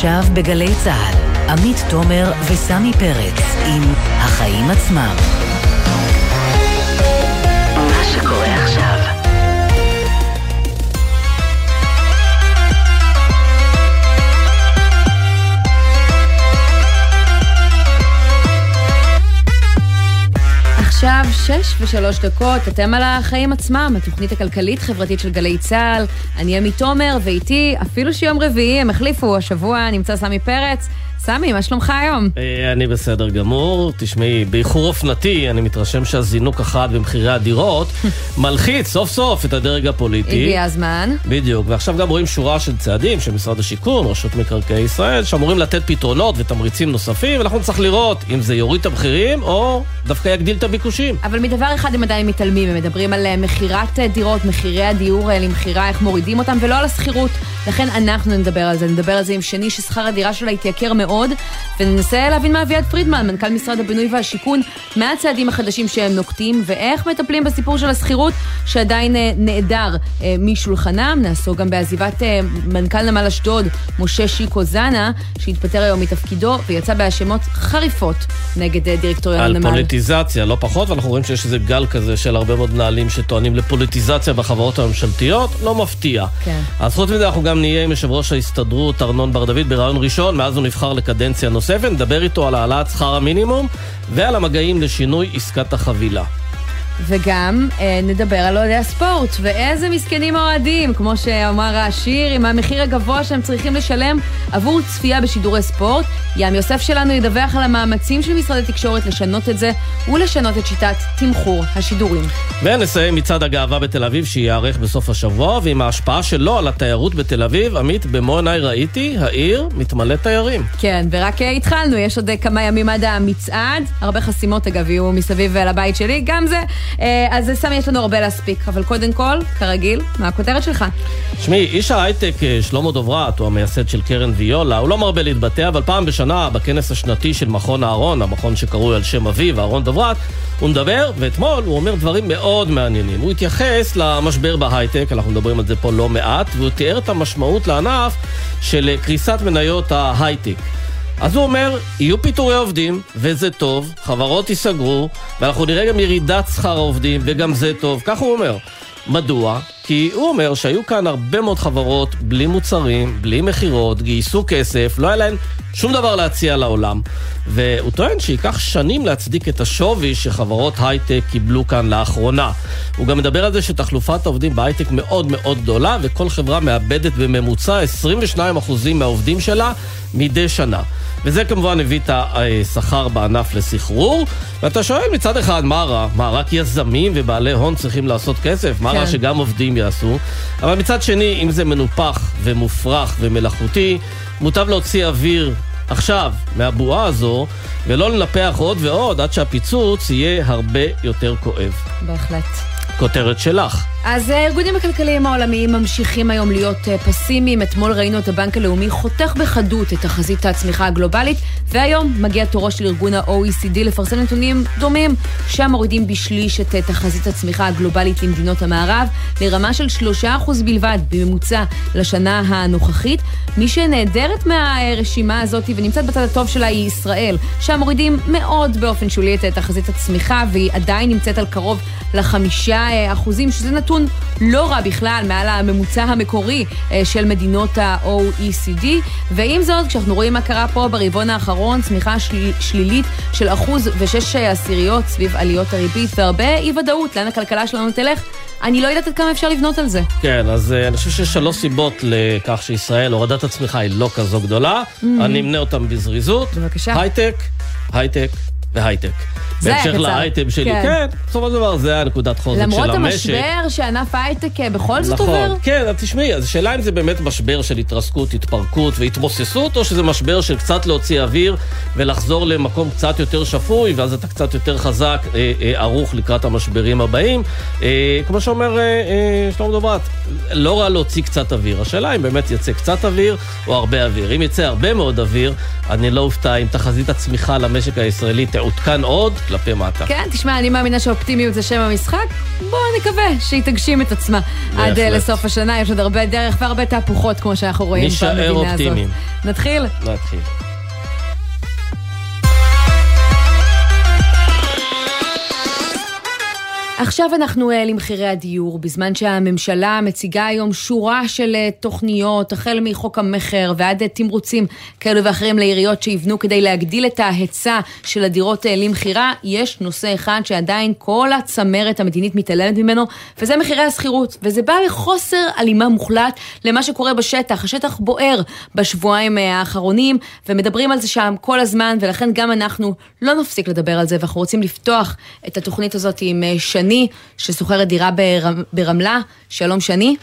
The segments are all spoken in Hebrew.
עכשיו בגלי צה"ל, עמית תומר וסמי פרץ עם החיים עצמם. מה שקורה עכשיו שש ושלוש דקות, אתם על החיים עצמם, התוכנית הכלכלית-חברתית של גלי צה"ל. אני עמית תומר, ואיתי, אפילו שיום רביעי, הם החליפו, השבוע נמצא סמי פרץ. סמי, מה שלומך היום? אה, אני בסדר גמור. תשמעי, באיחור אופנתי, אני מתרשם שהזינוק החד במחירי הדירות מלחיץ סוף סוף את הדרג הפוליטי. הגיע הזמן. בדיוק, ועכשיו גם רואים שורה של צעדים של משרד השיכון, רשות מקרקעי ישראל, שאמורים לתת פתרונות ותמריצים נוספים, ואנחנו נצטרך לראות אם זה יוריד את המחירים, או דווקא יגדיל את הביקושים. אבל מדבר אחד הם עדיין מתעלמים, הם מדברים על אה, מכירת אה, דירות, מחירי הדיור למכירה, איך מורידים אותם, ולא על השכירות. לכן אנחנו נדבר על זה, נדבר על זה עם שני ששכר הדירה שלה התייקר מאוד, וננסה להבין מה אביעד פרידמן, מנכ"ל משרד הבינוי והשיכון, מה הצעדים החדשים שהם נוקטים, ואיך מטפלים בסיפור של השכירות, שעדיין אה, נעדר אה, משולחנם. נעסוק גם בעזיבת אה, מנכ"ל נמל אשדוד, משה שיקו זנה, שהתפטר היום מתפקידו, ויצא בהאשמות חריפות נגד דירקטוריון הנמל. על פוליטיזציה, לא פחות, ואנחנו רואים שיש איזה גל כזה של הרבה מאוד מנהלים שטוענים לפוליטיזציה בחברות הממשלתיות, לא מפתיע. כן. אז חוץ מזה אנחנו גם נהיה עם יושב ראש ההסתדרות ארנון בר דוד בריאיון ראשון, מאז הוא נבחר לקדנציה נוספת, נדבר איתו על העלאת שכר המינימום ועל המגעים לשינוי עסקת החבילה. וגם אה, נדבר על אוהדי הספורט, ואיזה מסכנים האוהדים, כמו שאמר השיר, עם המחיר הגבוה שהם צריכים לשלם עבור צפייה בשידורי ספורט. ים יוסף שלנו ידווח על המאמצים של משרד התקשורת לשנות את זה, ולשנות את שיטת תמחור השידורים. ונסיים מצעד הגאווה בתל אביב, שייערך בסוף השבוע, ועם ההשפעה שלו על התיירות בתל אביב, עמית, במו עיניי ראיתי, העיר מתמלאת תיירים. כן, ורק אה, התחלנו, יש עוד אה, כמה ימים עד המצעד, הרבה חסימות אגב יהיו מסביב לבית שלי, גם זה. אה, אז סמי, יש לנו הרבה להספיק, אבל קודם כל, כרגיל, מה הכותרת שלך? תשמעי, איש ההייטק אה, שלמה דוברת, הוא המייסד של קרן ויולה, הוא לא מרבה להתבטא, אבל פעם בשנה, בכנס השנתי של מכון אהרון, המכון שקרוי על שם אביו, אהרון דוברת, הוא מדבר, ואתמול הוא אומר דברים מאוד מעניינים. הוא התייחס למשבר בהייטק, אנחנו מדברים על זה פה לא מעט, והוא תיאר את המשמעות לענף של קריסת מניות ההייטק. אז הוא אומר, יהיו פיטורי עובדים, וזה טוב, חברות ייסגרו, ואנחנו נראה גם ירידת שכר העובדים, וגם זה טוב, כך הוא אומר. מדוע? כי הוא אומר שהיו כאן הרבה מאוד חברות בלי מוצרים, בלי מכירות, גייסו כסף, לא היה להן שום דבר להציע לעולם. והוא טוען שייקח שנים להצדיק את השווי שחברות הייטק קיבלו כאן לאחרונה. הוא גם מדבר על זה שתחלופת העובדים בהייטק מאוד מאוד גדולה, וכל חברה מאבדת בממוצע 22% מהעובדים שלה מדי שנה. וזה כמובן הביא את השכר בענף לסחרור. ואתה שואל מצד אחד, מה רע? מה, רק יזמים ובעלי הון צריכים לעשות כסף? מה רע כן. שגם עובדים יעשו? אבל מצד שני, אם זה מנופח ומופרך ומלאכותי, מוטב להוציא אוויר עכשיו מהבועה הזו, ולא לנפח עוד ועוד עד שהפיצוץ יהיה הרבה יותר כואב. בהחלט. כותרת שלך. אז הארגונים הכלכליים העולמיים ממשיכים היום להיות אה, פסימיים. אתמול ראינו את הבנק הלאומי חותך בחדות את תחזית הצמיחה הגלובלית, והיום מגיע תורו של ארגון ה-OECD לפרסם נתונים דומים, שם מורידים בשליש את אה, תחזית הצמיחה הגלובלית למדינות המערב, לרמה של 3% בלבד בממוצע לשנה הנוכחית. מי שנעדרת מהרשימה הזאת ונמצאת בצד הטוב שלה היא ישראל, שם מורידים מאוד באופן שולי את אה, תחזית הצמיחה, והיא עדיין נמצאת על קרוב לחמישה אחוזים, שזה נתון... נתון לא רע בכלל, מעל הממוצע המקורי אה, של מדינות ה-OECD. ועם זאת, כשאנחנו רואים מה קרה פה ברבעון האחרון, צמיחה של... שלילית של אחוז ושש עשיריות סביב עליות הריבית, והרבה אי-ודאות לאן הכלכלה שלנו תלך. אני לא יודעת עד כמה אפשר לבנות על זה. כן, אז uh, אני חושב שיש שלוש סיבות לכך שישראל, הורדת הצמיחה היא לא כזו גדולה. Mm-hmm. אני אמנה אותם בזריזות. בבקשה. הייטק, הייטק והייטק. בהמשך לאייטם שלי, כן, כן בסופו של דבר זה הנקודת חוזק של המשק. למרות המשבר שענף ההייטק אה, בכל זאת נכון, עובר? כן, אז תשמעי, אז השאלה אם זה באמת משבר של התרסקות, התפרקות והתמוססות, או שזה משבר של קצת להוציא אוויר ולחזור למקום קצת יותר שפוי, ואז אתה קצת יותר חזק, אה, אה, ערוך לקראת המשברים הבאים. אה, כמו שאומר אה, אה, שלמה דוברת, לא רע להוציא קצת אוויר. השאלה אם באמת יצא קצת אוויר או הרבה אוויר. אם יצא הרבה מאוד אוויר, אני לא אופתע אם תחזית הצמיחה למשק הישראלי שעודכן עוד כלפי מטה. כן, תשמע, אני מאמינה שאופטימיות זה שם המשחק. בואו נקווה שהיא תגשים את עצמה עד uh, לסוף השנה. יש עוד הרבה דרך והרבה תהפוכות, כמו שאנחנו רואים במדינה הזאת. נשאר אופטימיים. נתחיל? נתחיל. עכשיו אנחנו אה, למחירי הדיור, בזמן שהממשלה מציגה היום שורה של אה, תוכניות, החל מחוק המכר ועד אה, תמרוצים כאלו ואחרים לעיריות שיבנו כדי להגדיל את ההיצע של הדירות למכירה, יש נושא אחד שעדיין כל הצמרת המדינית מתעלמת ממנו, וזה מחירי השכירות. וזה בא בחוסר הלימה מוחלט למה שקורה בשטח. השטח בוער בשבועיים האחרונים, ומדברים על זה שם כל הזמן, ולכן גם אנחנו לא נפסיק לדבר על זה, ואנחנו רוצים לפתוח את התוכנית הזאת עם שני. שני, ששוכרת דירה ברמ, ברמלה. שלום שני.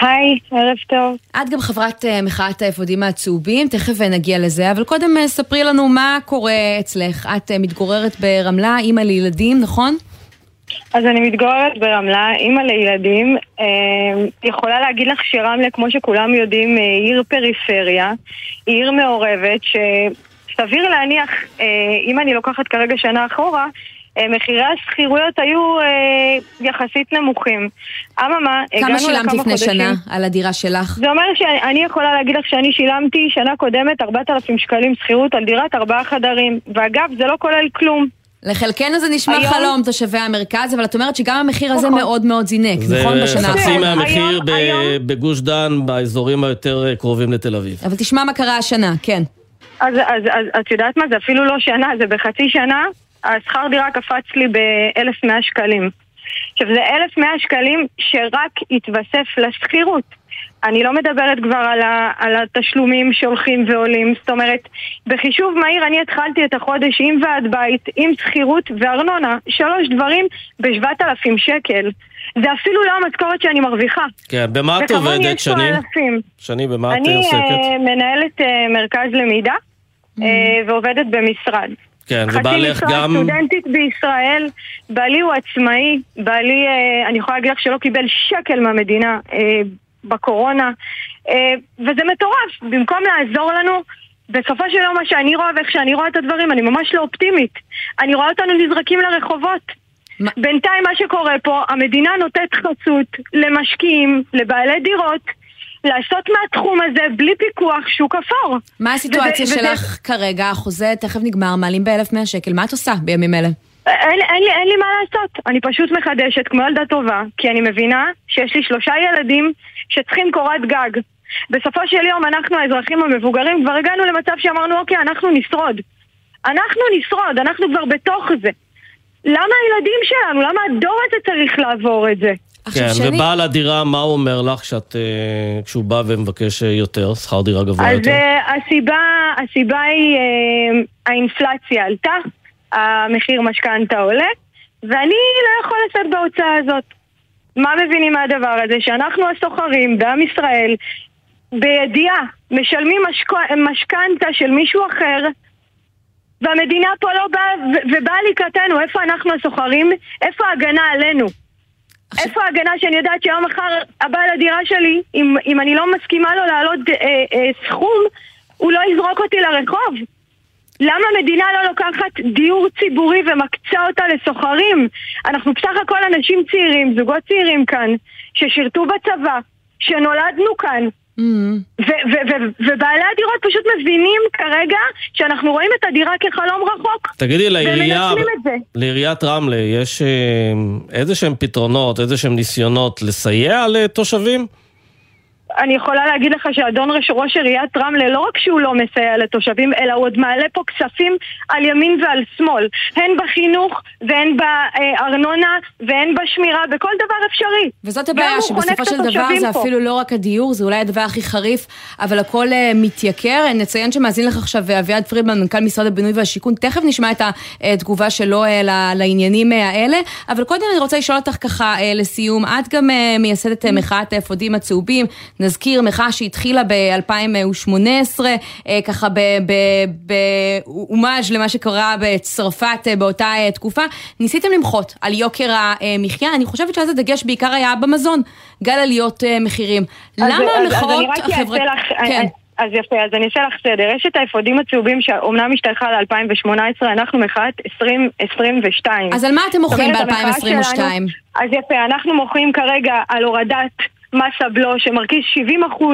היי, ערב טוב. את גם חברת uh, מחאת האפודים הצהובים, תכף אה, נגיע לזה, אבל קודם uh, ספרי לנו מה קורה אצלך. את מתגוררת ברמלה, אימא לילדים, נכון? אז אני מתגוררת ברמלה, אימא לילדים. אה, יכולה להגיד לך שרמלה, כמו שכולם יודעים, עיר פריפריה, עיר מעורבת, שסביר להניח, אה, אם אני לוקחת כרגע שנה אחורה, אה, מחירי השכירויות היו אה, יחסית נמוכים. אממה, כמה שילמת לפני חודשים. שנה על הדירה שלך? זה אומר שאני יכולה להגיד לך שאני שילמתי שנה קודמת 4,000 שקלים שכירות על דירת ארבעה חדרים. ואגב, זה לא כולל כלום. לחלקנו זה נשמע היום... חלום תושבי המרכז, אבל את אומרת שגם המחיר הזה נכון. מאוד מאוד זינק, נכון? בשנה האחרונה. זה חצי מהמחיר היום, ב- היום... בגוש דן, באזורים היותר אה, קרובים לתל אביב. אבל תשמע מה קרה השנה, כן. אז, אז, אז את יודעת מה? זה אפילו לא שנה, זה בחצי שנה השכר דירה קפץ לי ב-1,100 שקלים. עכשיו זה 1,100 שקלים שרק התווסף לשכירות. אני לא מדברת כבר על, ה, על התשלומים שהולכים ועולים, זאת אומרת, בחישוב מהיר אני התחלתי את החודש עם ועד בית, עם שכירות וארנונה, שלוש דברים ב-7,000 שקל. זה אפילו לא המשכורת שאני מרוויחה. כן, במה את עובדת, שני? שני, במה את עוסקת? אני uh, מנהלת uh, מרכז למידה mm-hmm. uh, ועובדת במשרד. כן, ובעלך גם... חצי סטודנטית בישראל, בעלי הוא עצמאי, בעלי, אה, אני יכולה להגיד לך שלא קיבל שקל מהמדינה אה, בקורונה, אה, וזה מטורף, במקום לעזור לנו, בסופו של יום מה שאני רואה ואיך שאני רואה את הדברים, אני ממש לא אופטימית. אני רואה אותנו נזרקים לרחובות. מה? בינתיים מה שקורה פה, המדינה נותנת חסות למשקיעים, לבעלי דירות, לעשות מהתחום הזה בלי פיקוח שוק אפור. מה הסיטואציה וזה, שלך וזה... כרגע? החוזה תכף נגמר, מעלים ב-1,100 שקל, מה את עושה בימים אלה? אין, אין, לי, אין לי מה לעשות, אני פשוט מחדשת כמו ילדה טובה, כי אני מבינה שיש לי שלושה ילדים שצריכים קורת גג. בסופו של יום אנחנו האזרחים המבוגרים כבר הגענו למצב שאמרנו אוקיי, אנחנו נשרוד. אנחנו נשרוד, אנחנו כבר בתוך זה. למה הילדים שלנו, למה הדור הזה צריך לעבור את זה? כן, שאני... ובעל הדירה, מה הוא אומר לך שאת, אה, כשהוא בא ומבקש אה, יותר, שכר דירה גבוה אז יותר? אז אה, הסיבה, הסיבה היא האינפלציה עלתה, המחיר משכנתה עולה, ואני לא יכול לשאת בהוצאה הזאת. מה מבינים מהדבר הזה? שאנחנו הסוחרים בעם ישראל, בידיעה, משלמים משכנתה של מישהו אחר, והמדינה פה לא באה ובאה לקראתנו, איפה אנחנו הסוחרים? איפה ההגנה עלינו? איפה ההגנה שאני יודעת שיום מחר הבעל הדירה שלי, אם, אם אני לא מסכימה לו להעלות אה, אה, סכום, הוא לא יזרוק אותי לרחוב? למה המדינה לא לוקחת דיור ציבורי ומקצה אותה לסוחרים? אנחנו בסך הכל אנשים צעירים, זוגות צעירים כאן, ששירתו בצבא, שנולדנו כאן. ובעלי הדירות פשוט מבינים כרגע שאנחנו רואים את הדירה כחלום רחוק. תגידי, לעירייה, לעיריית רמלה יש אה, איזה שהם פתרונות, איזה שהם ניסיונות לסייע לתושבים? אני יכולה להגיד לך שאדון ראש עיריית רמלה, לא רק שהוא לא מסייע לתושבים, אלא הוא עוד מעלה פה כספים על ימין ועל שמאל. הן בחינוך, והן בארנונה, והן בשמירה, בכל דבר אפשרי. וזאת הבעיה, שבסופו של דבר זה פה. אפילו לא רק הדיור, זה אולי הדבר הכי חריף, אבל הכל uh, מתייקר. נציין שמאזין לך עכשיו אביעד פרידמן, מנכ"ל משרד הבינוי והשיכון, תכף נשמע את התגובה שלו uh, לעניינים uh, האלה, אבל קודם אני רוצה לשאול אותך ככה uh, לסיום, את גם uh, מייסדת uh, מחאת האפודים הצהובים. נזכיר, מחאה שהתחילה ב-2018, אה, ככה בהומאז' למה שקרה בצרפת אה, באותה אה, תקופה, ניסיתם למחות על יוקר המחיה, אני חושבת שאז הדגש בעיקר היה במזון, גל עליות מחירים. למה המחאות החברתיות... כן. אז יפה, אז אני אעשה לך סדר. יש את האפודים הצהובים שאומנם השתייכה ל-2018, אנחנו מחאת 2022. אז על מה אתם מוכרים ב-2022? אז יפה, אנחנו מוכרים כרגע על הורדת מס הבלו שמרכיב 70%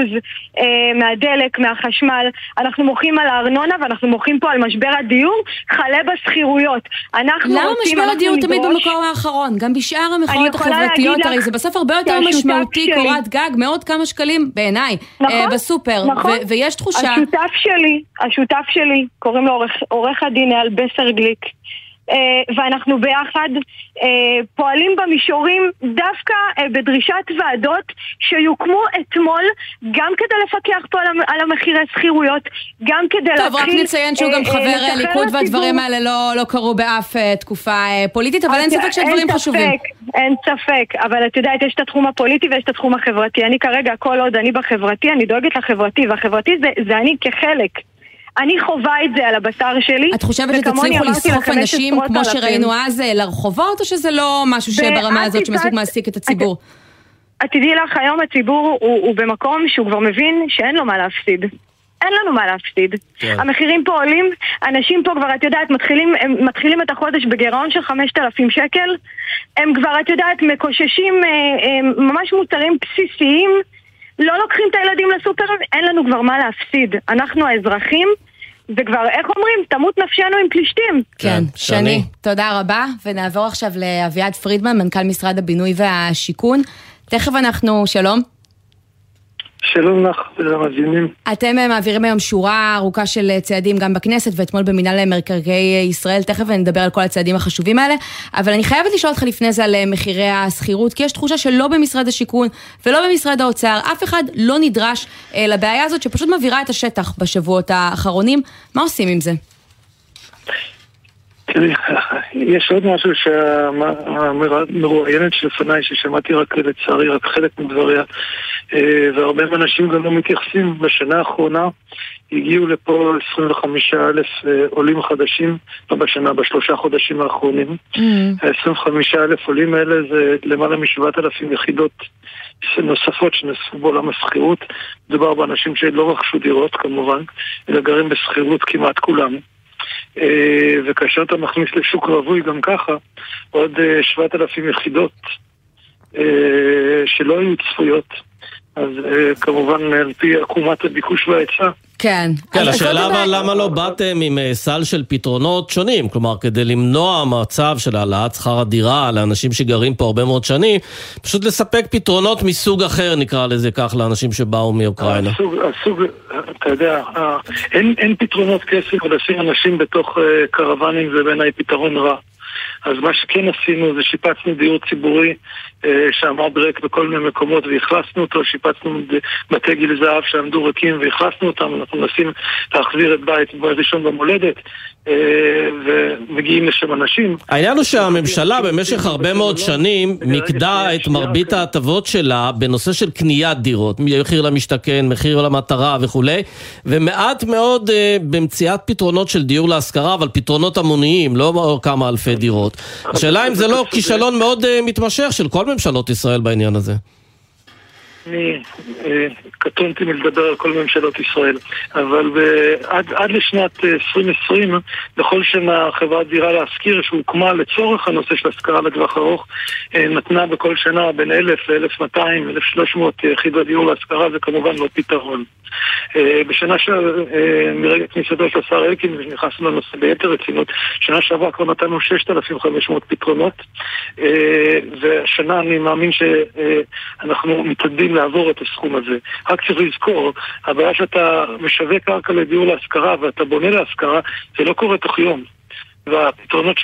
אה, מהדלק, מהחשמל. אנחנו מוחים על הארנונה ואנחנו מוחים פה על משבר הדיור, חלה בשכירויות. אנחנו למה משבר הדיור תמיד במקום האחרון? גם בשאר המחאות החברתיות, הרי זה בסוף הרבה יותר משמעותי, קורת גג, מאות כמה שקלים בעיניי, אה, נכון, אה, בסופר. נכון. ויש תחושה... השותף שלי, השותף שלי, קוראים לו עורך, עורך הדין אייל בסר גליק. ואנחנו ביחד אה, פועלים במישורים דווקא אה, בדרישת ועדות שיוקמו אתמול גם כדי לפקח פה על המחירי שכירויות, גם כדי להתחיל... טוב, רק נציין שהוא גם חבר ליכוד והדברים האלה לא, לא קרו באף תקופה פוליטית, אבל אין ספק שהדברים חשובים. אין ספק, אבל את יודעת, יש את התחום הפוליטי ויש את התחום החברתי. אני כרגע, כל עוד אני בחברתי, אני דואגת לחברתי, והחברתי זה, זה אני כחלק. אני חווה את זה על הבשר שלי. את חושבת שתצליחו לסחוף אנשים, כמו שראינו אז, אה, לרחובות, או שזה לא משהו שברמה הזאת שמספיק מעסיק את הציבור? את תדעי לך, היום הציבור הוא, הוא במקום שהוא כבר מבין שאין לו מה להפסיד. אין לנו מה להפסיד. כן. המחירים פה עולים, אנשים פה כבר, את יודעת, מתחילים, הם מתחילים את החודש בגירעון של 5,000 שקל. הם כבר, את יודעת, מקוששים אה, אה, ממש מוצרים בסיסיים. לא לוקחים את הילדים לסופר, אין לנו כבר מה להפסיד. אנחנו האזרחים, וכבר, איך אומרים, תמות נפשנו עם פלישתים. כן, כן שני, תודה רבה. ונעבור עכשיו לאביעד פרידמן, מנכ"ל משרד הבינוי והשיכון. תכף אנחנו, שלום. שלום לך ולמאזינים. אתם אה, מעבירים היום שורה ארוכה של אה, צעדים גם בכנסת ואתמול במינהל מקרקעי ישראל, תכף נדבר על כל הצעדים החשובים האלה, אבל אני חייבת לשאול אותך לפני זה על אה, מחירי השכירות, כי יש תחושה שלא במשרד השיכון ולא במשרד האוצר, אף אחד לא נדרש לבעיה הזאת שפשוט מבהירה את השטח בשבועות האחרונים. מה עושים עם זה? תראי, יש עוד משהו שהמרואיינת שלפניי, ששמעתי רק לצערי רק חלק מדבריה, אה, והרבה אנשים גם לא מתייחסים. בשנה האחרונה הגיעו לפה 25 אלף אה, עולים חדשים, לא בשנה, בשלושה חודשים האחרונים. Mm. ה-25 אלף עולים האלה זה למעלה מ-7,000 יחידות נוספות שנוספו בעולם השכירות. מדובר באנשים שלא רכשו דירות כמובן, אלא גרים בשכירות כמעט כולם. אה, וכאשר אתה מכניס לשוק רווי גם ככה, עוד 7,000 אה, יחידות אה, שלא היו צפויות. אז כמובן על פי עקומת הביקוש וההיצע. כן. כן, השאלה אבל למה לא באתם עם סל של פתרונות שונים? כלומר, כדי למנוע מצב של העלאת שכר הדירה לאנשים שגרים פה הרבה מאוד שנים, פשוט לספק פתרונות מסוג אחר, נקרא לזה כך, לאנשים שבאו מאוקראינה. הסוג, הסוג אתה יודע, אין, אין פתרונות כסף לשים אנשים בתוך קרוונים זה בעיניי פתרון רע. אז מה שכן עשינו זה שיפצנו דיור ציבורי אה, שעמד ריק בכל מיני מקומות ואכלסנו אותו, שיפצנו בתי גיל זהב שעמדו ריקים ואכלסנו אותם, אנחנו מנסים להחזיר את בית ראשון במולדת ומגיעים לשם אנשים. העניין הוא שהממשלה במשך הרבה מאוד שנים מיקדה את מרבית ההטבות שלה בנושא של קניית דירות, מחיר למשתכן, מחיר למטרה וכולי, ומעט מאוד אה, במציאת פתרונות של דיור להשכרה, אבל פתרונות המוניים, לא כמה אלפי דירות. השאלה אם זה לא כישלון מאוד מתמשך של כל ממשלות ישראל בעניין הזה? אני אה, קטונתי מלדבר על כל ממשלות ישראל, אבל עד, עד לשנת 2020, אה, בכל שנה חברת דירה להשכיר שהוקמה לצורך הנושא של השכרה לטווח ארוך, אה, נתנה בכל שנה בין 1,000 ל-1,200, 1,300 יחידות דיור להשכרה, זה כמובן לא פתרון. בשנה ש... מרגע כניסתו של השר אלקין, ונכנסנו לנושא ביתר רצינות, שנה שעברה כבר נתנו 6,500 פתרונות, והשנה אני מאמין שאנחנו מתעדים לעבור את הסכום הזה. רק צריך לזכור, הבעיה שאתה משווק קרקע לדיור להשכרה ואתה בונה להשכרה, זה לא קורה תוך יום. והפתרונות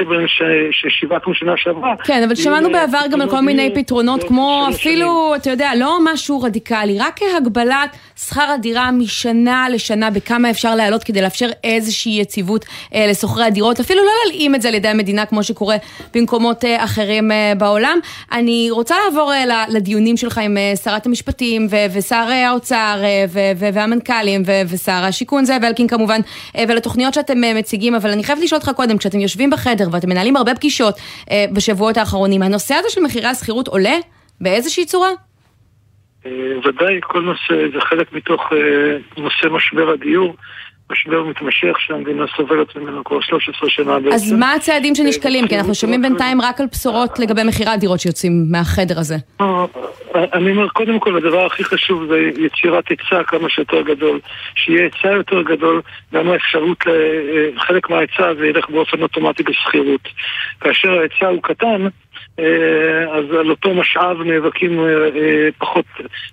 ששיווקנו שנה שעברה... כן, אבל שמענו בעבר גם על כל מיני פתרונות, כמו אפילו, אתה יודע, לא משהו רדיקלי, רק הגבלת שכר הדירה משנה לשנה בכמה אפשר להעלות כדי לאפשר איזושהי יציבות אה, לשוכרי הדירות, אפילו לא להלאים את זה על ידי המדינה כמו שקורה במקומות אה, אחרים אה, בעולם. אני רוצה לעבור לדיונים שלך עם שרת המשפטים ושר האוצר והמנכ"לים ושר השיכון זאב אלקין כמובן, ולתוכניות שאתם מציגים, אבל אני חייבת לשאול אותך קודם, כשאתם יושבים בחדר ואתם מנהלים הרבה פגישות אה, בשבועות האחרונים, הנושא הזה של מחירי השכירות עולה באיזושהי צורה? ודאי, כל נושא, זה חלק מתוך נושא משבר הדיור. משבר מתמשך שהמדינה סובלת ממנו כבר 13 שנה בעצם. אז מה הצעדים שנשקלים? כי אנחנו שומעים בינתיים רק על בשורות לגבי מחירי הדירות שיוצאים מהחדר הזה. אני אומר, קודם כל, הדבר הכי חשוב זה יצירת היצע כמה שיותר גדול. שיהיה היצע יותר גדול, גם האפשרות, חלק מההיצע זה ילך באופן אוטומטי בשכירות. כאשר ההיצע הוא קטן, אה, אז על אותו משאב נאבקים אה, אה, פחות,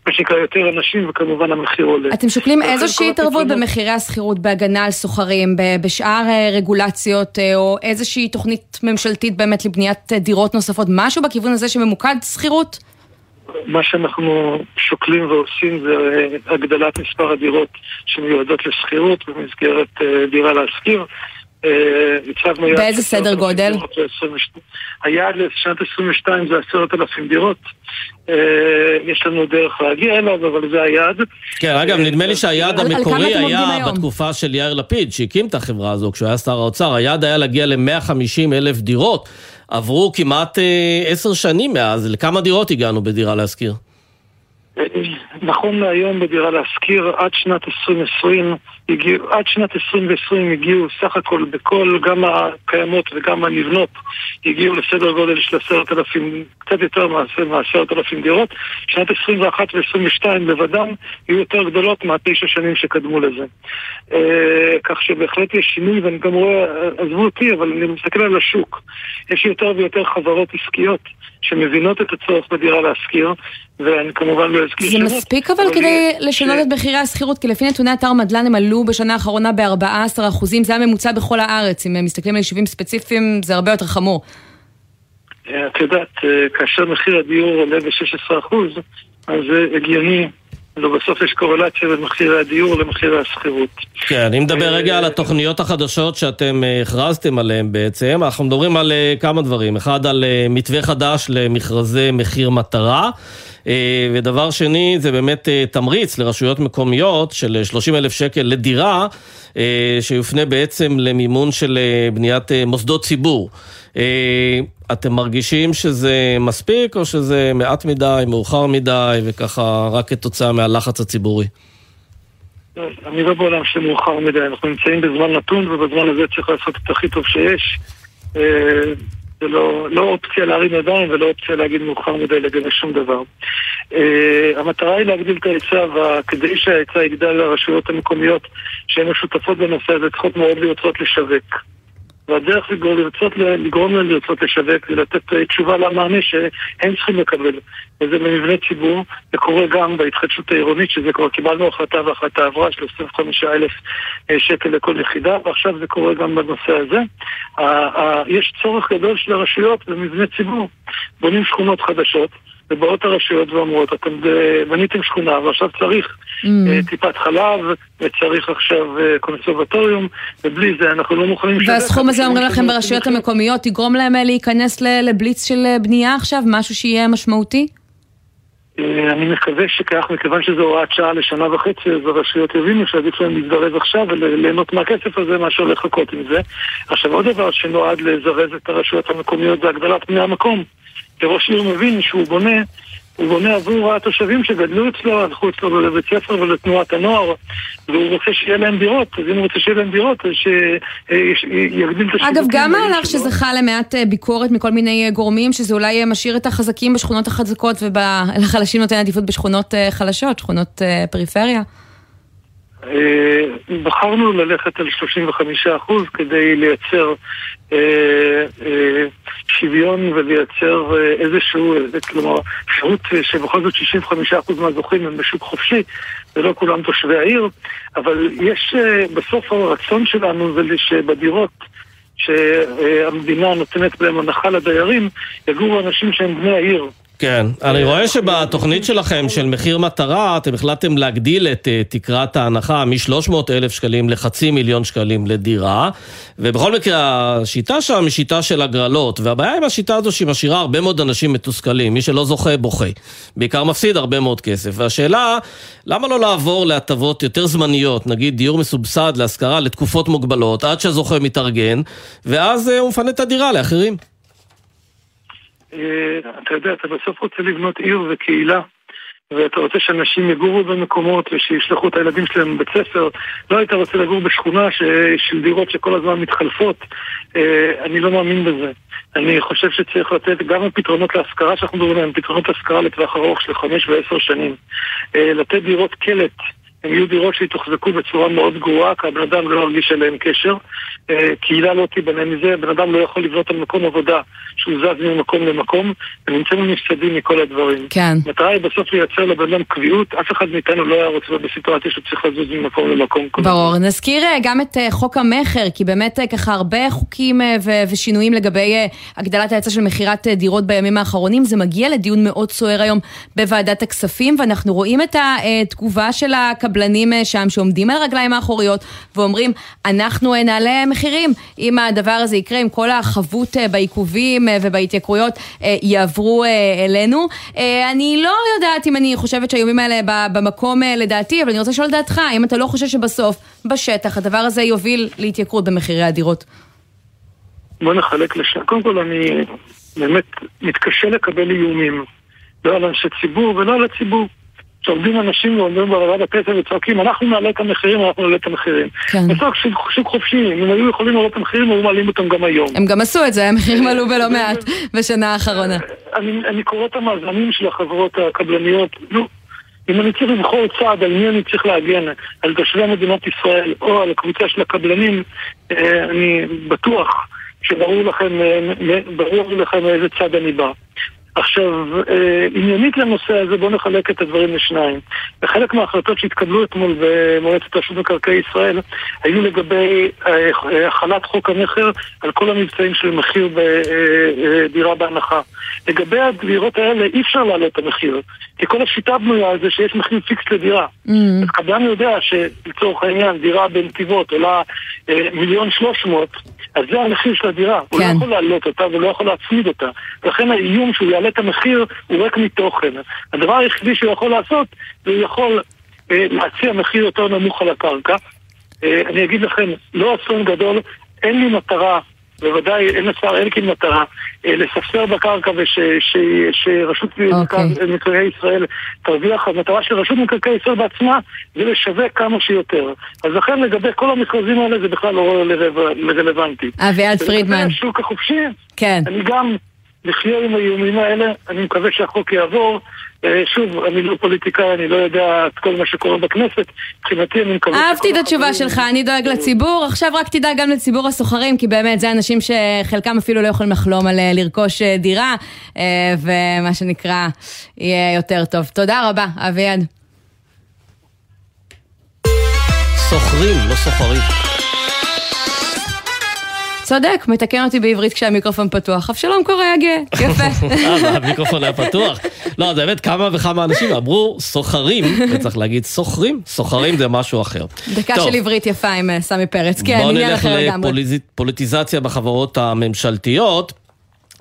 מה שנקרא יותר אנשים, וכמובן המחיר עולה. אתם שוקלים איזושהי התערבות במחירי השכירות, בהגנה על סוחרים, בשאר רגולציות, או איזושהי תוכנית ממשלתית באמת לבניית דירות נוספות, משהו בכיוון הזה שממוקד שכירות? מה שאנחנו שוקלים ועושים זה הגדלת מספר הדירות שמיועדות לשכירות במסגרת דירה להשכיר. הצבנו יעד... באיזה סדר גודל? היעד לשנת 22 זה עשרת אלפים דירות. אה, יש לנו דרך להגיע אליו, אבל זה היעד. כן, אגב, נדמה לי שהיעד המקורי היה בתקופה של יאיר לפיד, שהקים את החברה הזו כשהוא היה שר האוצר. היעד היה להגיע ל-150 אלף דירות. עברו כמעט אה, עשר שנים מאז, לכמה דירות הגענו בדירה להשכיר? נכון להיום בדירה להשכיר, עד שנת 2020 הגיעו, עד שנת 2020 הגיעו סך הכל בכל, גם הקיימות וגם הנבנות, הגיעו לסדר גודל של עשרת אלפים, קצת יותר מעשרת אלפים דירות. שנת 21 ו-22 לבדם יהיו יותר גדולות מהתשע שנים שקדמו לזה. אה, כך שבהחלט יש שינוי, ואני גם רואה, עזבו אותי, אבל אני מסתכל על השוק. יש יותר ויותר חברות עסקיות שמבינות את הצורך בדירה להשכיר, ואני כמובן לא אזכיר שמות. זה מספיק אבל כדי לשנות את מחירי השכירות, כי לפי נתוני אתר מדלן הם עלו בשנה האחרונה ב-14 אחוזים, זה הממוצע בכל הארץ, אם מסתכלים על יישובים ספציפיים זה הרבה יותר חמור. אה, את יודעת, אה, כאשר מחיר הדיור עולה ב-16 אחוז, אז זה הגיוני לא, בסוף יש קורלציה בין מחירי הדיור למחירי השכירות. כן, אני מדבר רגע על התוכניות החדשות שאתם אה, הכרזתם עליהן בעצם. אנחנו מדברים על אה, כמה דברים. אחד, על אה, מתווה חדש למכרזי מחיר מטרה. ודבר שני, זה באמת תמריץ לרשויות מקומיות של 30 אלף שקל לדירה, שיופנה בעצם למימון של בניית מוסדות ציבור. אתם מרגישים שזה מספיק, או שזה מעט מדי, מאוחר מדי, וככה רק כתוצאה מהלחץ הציבורי? אני לא בעולם של מאוחר מדי, אנחנו נמצאים בזמן נתון, ובזמן הזה צריך לעשות את הכי טוב שיש. אה, זה לא, לא אופציה להרים ידיים ולא אופציה להגיד מאוחר מדי לגבי שום דבר. Uh, המטרה היא להגדיל את ההיצע, וכדי שההיצע יגדל לרשויות המקומיות שהן משותפות בנושא הזה, צריכות מאוד לרצות לשווק. והדרך לרצות, לגרום להם לרצות לשווק ולתת אה, תשובה למענה שהם צריכים לקבל. וזה במבנה ציבור, זה קורה גם בהתחדשות העירונית, שזה כבר קיבלנו החלטה והחלטה עברה של 25 אלף אה, שקל לכל יחידה, ועכשיו זה קורה גם בנושא הזה. יש צורך גדול של הרשויות במבנה ציבור. בונים שכונות חדשות. ובאות הרשויות ואומרות, אתם בניתם שכונה ועכשיו צריך mm. uh, טיפת חלב וצריך עכשיו uh, קונסרבטוריום ובלי זה אנחנו לא מוכנים... והסכום הזה אומרים לכם ברשויות המקומיות יגרום להם אה, להיכנס לבליץ של בנייה עכשיו? משהו שיהיה משמעותי? אני מקווה שכך, מכיוון שזו הוראת שעה לשנה וחצי, אז הרשויות יבינו שעדיף להם להזדרז עכשיו וליהנות מהכסף הזה מאשר לחכות עם זה. עכשיו עוד דבר שנועד לזרז את הרשויות המקומיות זה הגדלת בני המקום. כראש עיר מבין שהוא בונה, הוא בונה עבור התושבים שגדלו אצלו, הלכו אצלו לבית ספר ולתנועת הנוער, והוא רוצה שיהיה להם דירות, אז אם הוא רוצה שיהיה להם דירות, אז שיגדיל את השיווקים. אגב, גם מהלך שזכה למעט אה, ביקורת מכל מיני אה, גורמים, שזה אולי אה, משאיר את החזקים בשכונות החזקות ולחלשים נותן עדיפות בשכונות חלשות, שכונות פריפריה. בחרנו ללכת על 35% כדי לייצר אה, אה, שוויון ולייצר אה, איזשהו, כלומר, אפשרות שבכל זאת 65% מהזוכים הם בשוק חופשי, ולא כולם תושבי העיר, אבל יש, בסוף הרצון שלנו זה שבדירות שהמדינה נותנת בהם הנחה לדיירים, יגורו אנשים שהם בני העיר. כן, אני רואה שבתוכנית שלכם של מחיר מטרה, אתם החלטתם להגדיל את תקרת ההנחה מ-300 אלף שקלים לחצי מיליון שקלים לדירה, ובכל מקרה השיטה שם היא שיטה של הגרלות, והבעיה עם השיטה הזו שהיא משאירה הרבה מאוד אנשים מתוסכלים, מי שלא זוכה בוכה, בעיקר מפסיד הרבה מאוד כסף, והשאלה, למה לא לעבור להטבות יותר זמניות, נגיד דיור מסובסד להשכרה לתקופות מוגבלות, עד שהזוכה מתארגן, ואז הוא מפנה את הדירה לאחרים. אה, אתה יודע, אתה בסוף רוצה לבנות עיר וקהילה, ואתה רוצה שאנשים יגורו במקומות ושישלחו את הילדים שלהם לבית ספר, לא היית רוצה לגור בשכונה ש... של דירות שכל הזמן מתחלפות, אה, אני לא מאמין בזה. אני חושב שצריך לתת גם פתרונות להשכרה שאנחנו מדברים עליהם, פתרונות להשכרה לטווח ארוך של חמש ועשר שנים. אה, לתת דירות קלט הם יהיו דירות שיתוחזקו בצורה מאוד גרועה, כי הבן אדם לא ירגיש אליהם קשר. אה, קהילה לא תיבנה מזה, בן אדם לא יכול לבנות על מקום עבודה שהוא זז ממקום למקום, ונמצאנו נפסדים מכל הדברים. כן. המטרה היא בסוף לייצר לבן אדם קביעות, אף אחד מאיתנו לא היה רוצה בסיטואציה שהוא צריך לזוז ממקום למקום. ברור. נזכיר אה, גם את אה, חוק המכר, כי באמת ככה הרבה חוקים ושינויים לגבי הגדלת ההיצע של מכירת דירות בימים האחרונים, זה מגיע לדיון מאוד סוער היום בוועדת הכספים, ואנחנו רואים את התגובה של הקבלנים שם שעומדים על הרגליים האחוריות ואומרים, אנחנו נעלה מחירים. אם הדבר הזה יקרה, אם כל החבות אה, בעיכובים אה, ובהתייקרויות אה, יעברו אלינו. אני לא יודעת אם אני חושבת שהאיומים האלה במקום לדעתי, אבל אני רוצה לשאול דעתך, אם אתה לא חושב שבסוף, בשטח, הדבר הזה יוביל להתייקרות במחירי הדירות. בוא נחלק לשם. קודם כל, אני באמת מתקשה לקבל איומים. לא על אנשי ציבור ולא על הציבור. שעומדים אנשים ועומדים בוועדת הפסל וצועקים, אנחנו נעלה את המחירים, אנחנו נעלה את המחירים. כן. בסוף שוק, שוק חופשי, אם היו יכולים לעלות את המחירים, היו מעלים אותם גם היום. הם גם עשו את זה, המחירים עלו בלא מעט בשנה האחרונה. אני, אני קורא את המאזנים של החברות הקבלניות, נו. אם אני צריך לבחור צעד על מי אני צריך להגן, על תושבי מדינת ישראל או על הקבוצה של הקבלנים, אה, אני בטוח שברור לכם, אה, ברור לכם מאיזה צד אני בא. עכשיו, אה, עניינית לנושא הזה, בואו נחלק את הדברים לשניים. וחלק מההחלטות שהתקבלו אתמול במועצת רשות מקרקעי ישראל היו לגבי אה, החלת חוק המכר על כל המבצעים של מחיר בדירה אה, בהנחה. לגבי הדירות האלה אי אפשר להעלות את המחיר, כי כל השיטה בנויה על זה שיש מחיר פיקס לדירה. Mm. אז קבלן יודע שלצורך העניין דירה בנתיבות עולה מיליון שלוש מאות אז זה המחיר של הדירה, כן. הוא לא כן. יכול להעלות אותה ולא יכול להצמיד אותה. לכן האיום שהוא יעלה את המחיר הוא ריק מתוכן. הדבר היחידי שהוא יכול לעשות, הוא יכול אה, להציע מחיר יותר נמוך על הקרקע. אה, אני אגיד לכם, לא אסון גדול, אין לי מטרה בוודאי אין לשר אלקין מטרה אה, לספסר בקרקע ושרשות אוקיי. מקרקעי ישראל תרוויח, המטרה של רשות מקרקעי ישראל בעצמה זה לשווק כמה שיותר. אז לכן לגבי כל המכרזים האלה זה בכלל לא רלוונטי. אביעד פרידמן. לגבי השוק החופשי, כן. אני גם לחיה עם האיומים האלה, אני מקווה שהחוק יעבור. אה, שוב, אני לא פוליטיקאי, אני לא יודע את כל מה שקורה בכנסת. מבחינתי אני מקווה... אהבתי את התשובה שלך, אני דואג לציבור. עכשיו רק תדאג גם לציבור הסוחרים, כי באמת זה אנשים שחלקם אפילו לא יכולים לחלום על אה, לרכוש אה, דירה, ומה שנקרא, יהיה יותר טוב. תודה רבה, אביעד. סוחרים, לא סוחרים. צודק, מתקן אותי בעברית כשהמיקרופון פתוח. אבשלום קורא גאה, יפה. אה, המיקרופון היה פתוח? לא, זה באמת כמה וכמה אנשים אמרו סוחרים, וצריך להגיד סוחרים, סוחרים זה משהו אחר. דקה של עברית יפה עם אה, סמי פרץ, כן, עניין אחר לגמרי. בוא נלך לפוליטיזציה בחברות הממשלתיות.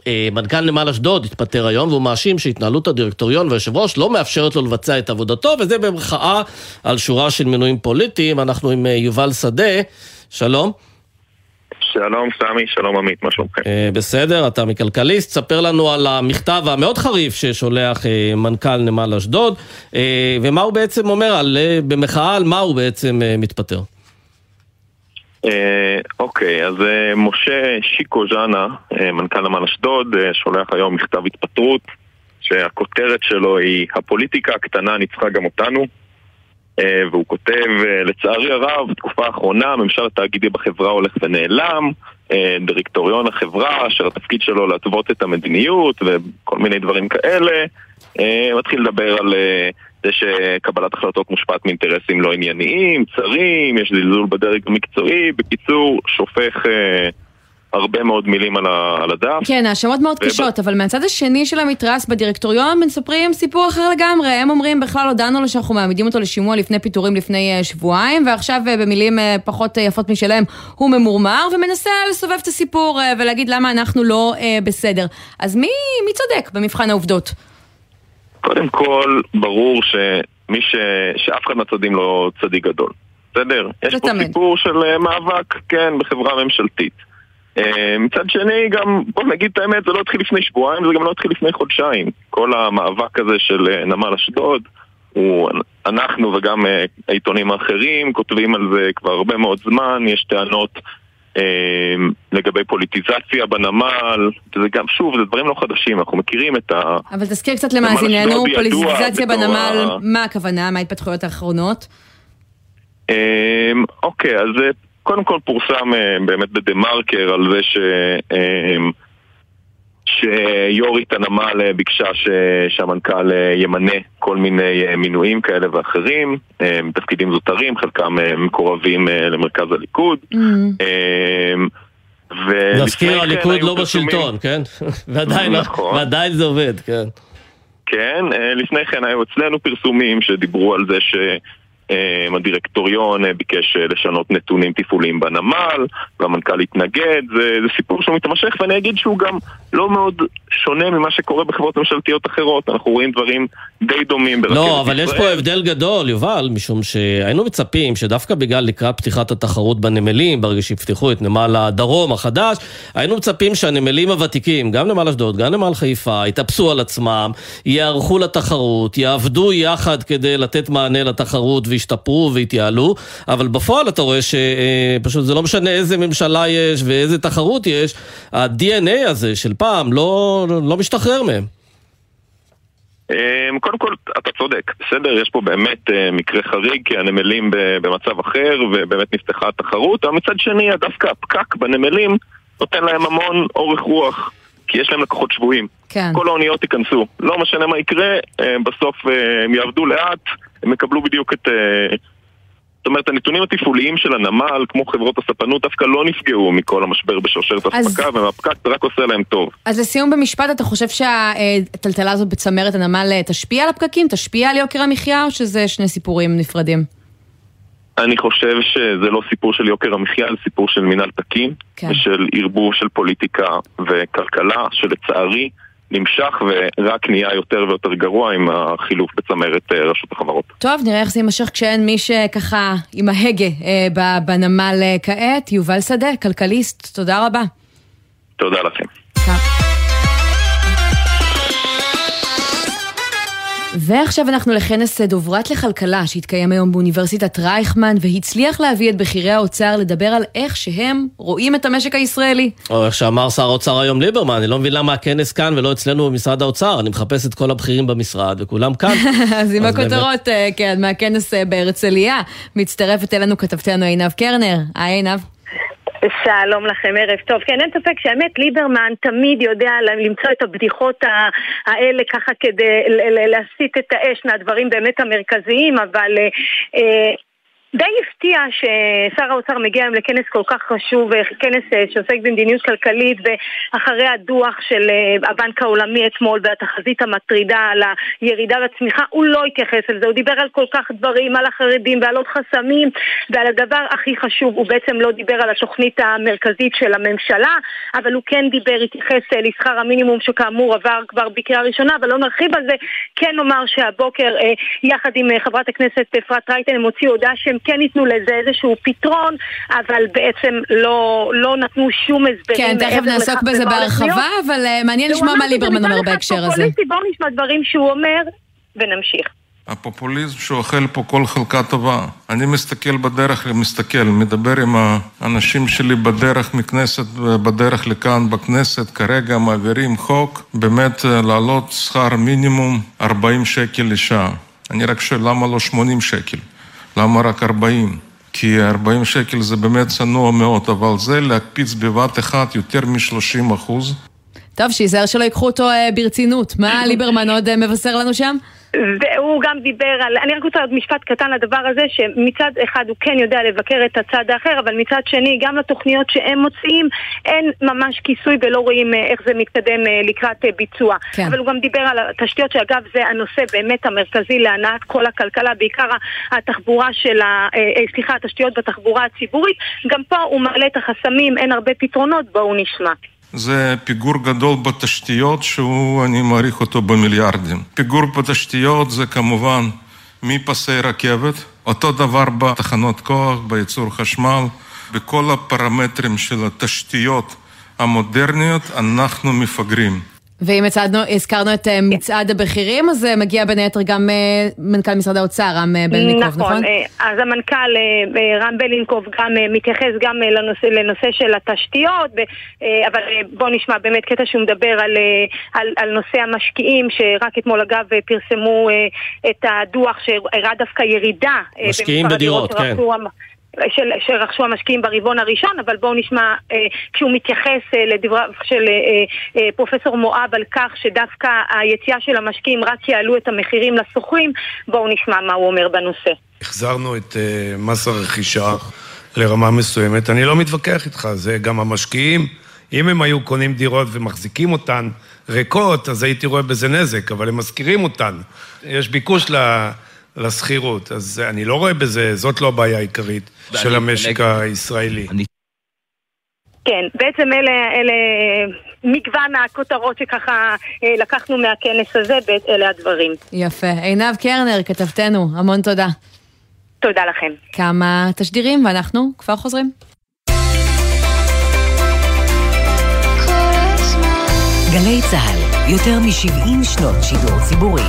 אה, מנכ"ל נמל אשדוד התפטר היום והוא מאשים שהתנהלות הדירקטוריון והיושב ראש לא מאפשרת לו לבצע את עבודתו וזה במחאה על שורה של מינויים פוליטיים. אנחנו עם יובל שדה, שלום. שלום סמי, שלום עמית, מה שלומכם? אה, בסדר, אתה מכלכליסט, ספר לנו על המכתב המאוד חריף ששולח אה, מנכ"ל נמל אשדוד, אה, ומה הוא בעצם אומר, על, במחאה על מה הוא בעצם מתפטר. אוקיי, אז משה שיקו ז'אנה, מנכ"ל נמל אשדוד, שולח היום מכתב התפטרות, שהכותרת שלו היא הפוליטיקה הקטנה ניצחה גם אותנו. אה, והוא כותב, אה, לצערי הרב, בתקופה האחרונה הממשל התאגידי בחברה הולך ונעלם, אה, דירקטוריון החברה, אשר התפקיד שלו להתוות את המדיניות וכל מיני דברים כאלה, מתחיל לדבר על זה שקבלת החלטות מושפעת מאינטרסים לא ענייניים, צרים, יש זלזול בדרג המקצועי, בקיצור, שופך... הרבה מאוד מילים על, ה, על הדף. כן, האשמות מאוד וב... קשות, אבל מהצד השני של המתרס בדירקטוריון מספרים סיפור אחר לגמרי. הם אומרים, בכלל הודענו לו שאנחנו מעמידים אותו לשימוע לפני פיטורים לפני uh, שבועיים, ועכשיו uh, במילים uh, פחות יפות משלהם, הוא ממורמר ומנסה לסובב את הסיפור ולהגיד למה אנחנו לא בסדר. אז מי, מי צודק במבחן העובדות? קודם כל, ברור שמי ש... שאף אחד מהצדדים לא צדיק גדול. בסדר? יש פה תמיד. סיפור של מאבק, כן, בחברה ממשלתית. אה, מצד שני, גם, בוא נגיד את האמת, זה לא התחיל לפני שבועיים, זה גם לא התחיל לפני חודשיים. כל המאבק הזה של אה, נמל אשדוד הוא, אנחנו וגם אה, העיתונים האחרים כותבים על זה כבר הרבה מאוד זמן, יש טענות אה, לגבי פוליטיזציה בנמל, זה גם, שוב, זה דברים לא חדשים, אנחנו מכירים את ה... אבל תזכיר קצת למאזיננו, פוליטיזציה בנמל, ה... מה הכוונה, מה ההתפתחויות האחרונות? אוקיי, אז קודם כל פורסם באמת בדה מרקר על זה ש... שיורית הנמל אה, ביקשה ש... שהמנכ"ל אה, ימנה כל מיני אה, מינויים כאלה ואחרים, תפקידים זוטרים, חלקם מקורבים למרכז הליכוד. Mm-hmm. נזכיר, הליכוד לא בשלטון, כן? ועדיין, נכון. ועדיין זה עובד, כן. כן, לפני כן היו אצלנו פרסומים שדיברו על זה ש... אמ, הדירקטוריון אה, ביקש אה, לשנות נתונים תפעוליים בנמל, והמנכ"ל התנגד, זה, זה סיפור שהוא מתמשך, ואני אגיד שהוא גם לא מאוד שונה ממה שקורה בחברות ממשלתיות אחרות, אנחנו רואים דברים די דומים ברכבת ישראל. לא, אבל. יש פה הבדל גדול, יובל, משום שהיינו מצפים שדווקא בגלל לקראת פתיחת התחרות בנמלים, ברגע שיפתחו את נמל הדרום החדש, היינו מצפים שהנמלים הוותיקים, גם נמל אשדוד, גם נמל חיפה, יתאפסו על עצמם, יערכו לתחרות, יעבדו יחד כדי לתת מענה לתחרות וישתפרו ויתייעלו, אבל בפועל אתה רואה שפשוט זה לא משנה איזה ממשלה יש ואיזה תחרות יש, ה-DNA הזה של פעם לא, לא משתחרר מהם. אמ, קודם כל, אתה צודק, בסדר, יש פה באמת אה, מקרה חריג, כי הנמלים במצב אחר, ובאמת נפתחה התחרות, אבל מצד שני, דווקא הפקק בנמלים נותן להם המון אורך רוח, כי יש להם לקוחות שבויים. כן. כל האוניות ייכנסו, לא משנה מה יקרה, אה, בסוף אה, הם יעבדו לאט, הם יקבלו בדיוק את... זאת אומרת, הנתונים התפעוליים של הנמל, כמו חברות הספנות, דווקא לא נפגעו מכל המשבר בשרשרת אספקה, אז... והפקק רק עושה להם טוב. אז לסיום במשפט, אתה חושב שהטלטלה הזאת בצמרת הנמל אה, תשפיע על הפקקים? תשפיע על יוקר המחיה, או שזה שני סיפורים נפרדים? אני חושב שזה לא סיפור של יוקר המחיה, זה סיפור של מינהל תקין, כן. ושל ערבוב של פוליטיקה וכלכלה, שלצערי... נמשך ורק נהיה יותר ויותר גרוע עם החילוף בצמרת אה, רשות החברות. טוב, נראה איך זה יימשך כשאין מי שככה עם ההגה אה, בנמל אה, כעת. יובל שדה, כלכליסט, תודה רבה. תודה לכם. ועכשיו אנחנו לכנס דוברת לכלכלה שהתקיים היום באוניברסיטת רייכמן והצליח להביא את בכירי האוצר לדבר על איך שהם רואים את המשק הישראלי. או איך שאמר שר האוצר היום ליברמן, אני לא מבין למה הכנס כאן ולא אצלנו במשרד האוצר, אני מחפש את כל הבכירים במשרד וכולם כאן. אז עם הכותרות, אה, כן, מהכנס אה, בהרצליה, מצטרפת אלינו כתבתנו עינב קרנר. היי עינב. שלום לכם, ערב טוב. כן, אין ספק שהאמת ליברמן תמיד יודע למצוא את הבדיחות האלה ככה כדי להסיט את האש מהדברים באמת המרכזיים, אבל... אה, די הפתיע ששר האוצר מגיע היום לכנס כל כך חשוב, כנס אה, שעוסק במדיניות כלכלית ואחרי הדוח של אה, הבנק העולמי אתמול והתחזית המטרידה על הירידה בצמיחה, הוא לא התייחס לזה, הוא דיבר על כל כך דברים, על החרדים ועל עוד חסמים ועל הדבר הכי חשוב, הוא בעצם לא דיבר על התוכנית המרכזית של הממשלה, אבל הוא כן דיבר, התייחס אה, לשכר המינימום שכאמור עבר כבר בקריאה ראשונה, אבל לא נרחיב על זה, כן נאמר שהבוקר יחד עם חברת הכנסת אפרת רייטן הם הוציאו הודעה שהם כן ייתנו לזה איזשהו פתרון, אבל בעצם לא, לא נתנו שום הסברים. כן, תכף נעסוק בזה בהרחבה, אבל uh, מעניין לשמוע מה ליברמן אומר בהקשר הזה. בואו נשמע דברים שהוא אומר ונמשיך. הפופוליזם שאוכל פה כל חלקה טובה. אני מסתכל בדרך, מסתכל, מדבר עם האנשים שלי בדרך מכנסת, בדרך לכאן בכנסת, כרגע מעבירים חוק, באמת אה, להעלות שכר מינימום 40 שקל לשעה. אני רק שואל למה לא 80 שקל? למה רק 40? כי 40 שקל זה באמת צנוע מאוד, אבל זה להקפיץ בבת אחת יותר מ-30 אחוז. טוב, שייזהר שלא ייקחו אותו אה, ברצינות. מה ליברמן עוד אה, מבשר לנו שם? והוא גם דיבר על, אני רק רוצה עוד משפט קטן לדבר הזה, שמצד אחד הוא כן יודע לבקר את הצד האחר, אבל מצד שני, גם לתוכניות שהם מוציאים, אין ממש כיסוי ולא רואים אה, איך זה מתקדם אה, לקראת אה, ביצוע. כן. אבל הוא גם דיבר על התשתיות, שאגב זה הנושא באמת המרכזי להנעת כל הכלכלה, בעיקר התחבורה של ה... סליחה, התשתיות בתחבורה הציבורית. גם פה הוא מעלה את החסמים, אין הרבה פתרונות, בואו נשמע. זה פיגור גדול בתשתיות שהוא, אני מעריך אותו במיליארדים. פיגור בתשתיות זה כמובן מפסי רכבת, אותו דבר בתחנות כוח, בייצור חשמל, בכל הפרמטרים של התשתיות המודרניות אנחנו מפגרים. ואם הצעדנו, הזכרנו את אה, מצעד הבכירים, אז אה, מגיע בין היתר גם אה, מנכ"ל משרד האוצר, רם בלינקוב, נכון? נכון, אז המנכ"ל רם בלינקוב גם מתייחס גם לנושא, לנושא של התשתיות, אבל בואו נשמע באמת קטע שהוא מדבר על, על, על נושא המשקיעים, שרק אתמול אגב פרסמו את הדוח שהראה דווקא ירידה. משקיעים בדירות, כן. של, שרכשו המשקיעים ברבעון הראשון, אבל בואו נשמע אה, כשהוא מתייחס אה, לדבריו של אה, אה, פרופסור מואב על כך שדווקא היציאה של המשקיעים רק יעלו את המחירים לשוכרים, בואו נשמע מה הוא אומר בנושא. החזרנו את אה, מס הרכישה לרמה מסוימת. אני לא מתווכח איתך, זה גם המשקיעים. אם הם היו קונים דירות ומחזיקים אותן ריקות, אז הייתי רואה בזה נזק, אבל הם משכירים אותן. יש ביקוש ל... לשכירות. אז אני לא רואה בזה, זאת לא הבעיה העיקרית של המשק הישראלי. כן, בעצם אלה, אלה מגוון הכותרות שככה אה, לקחנו מהכנס הזה, ואלה הדברים. יפה. עינב קרנר, כתבתנו, המון תודה. תודה לכם. כמה תשדירים, ואנחנו כבר חוזרים. גלי צה"ל, יותר מ-70 שנות שידור ציבורי.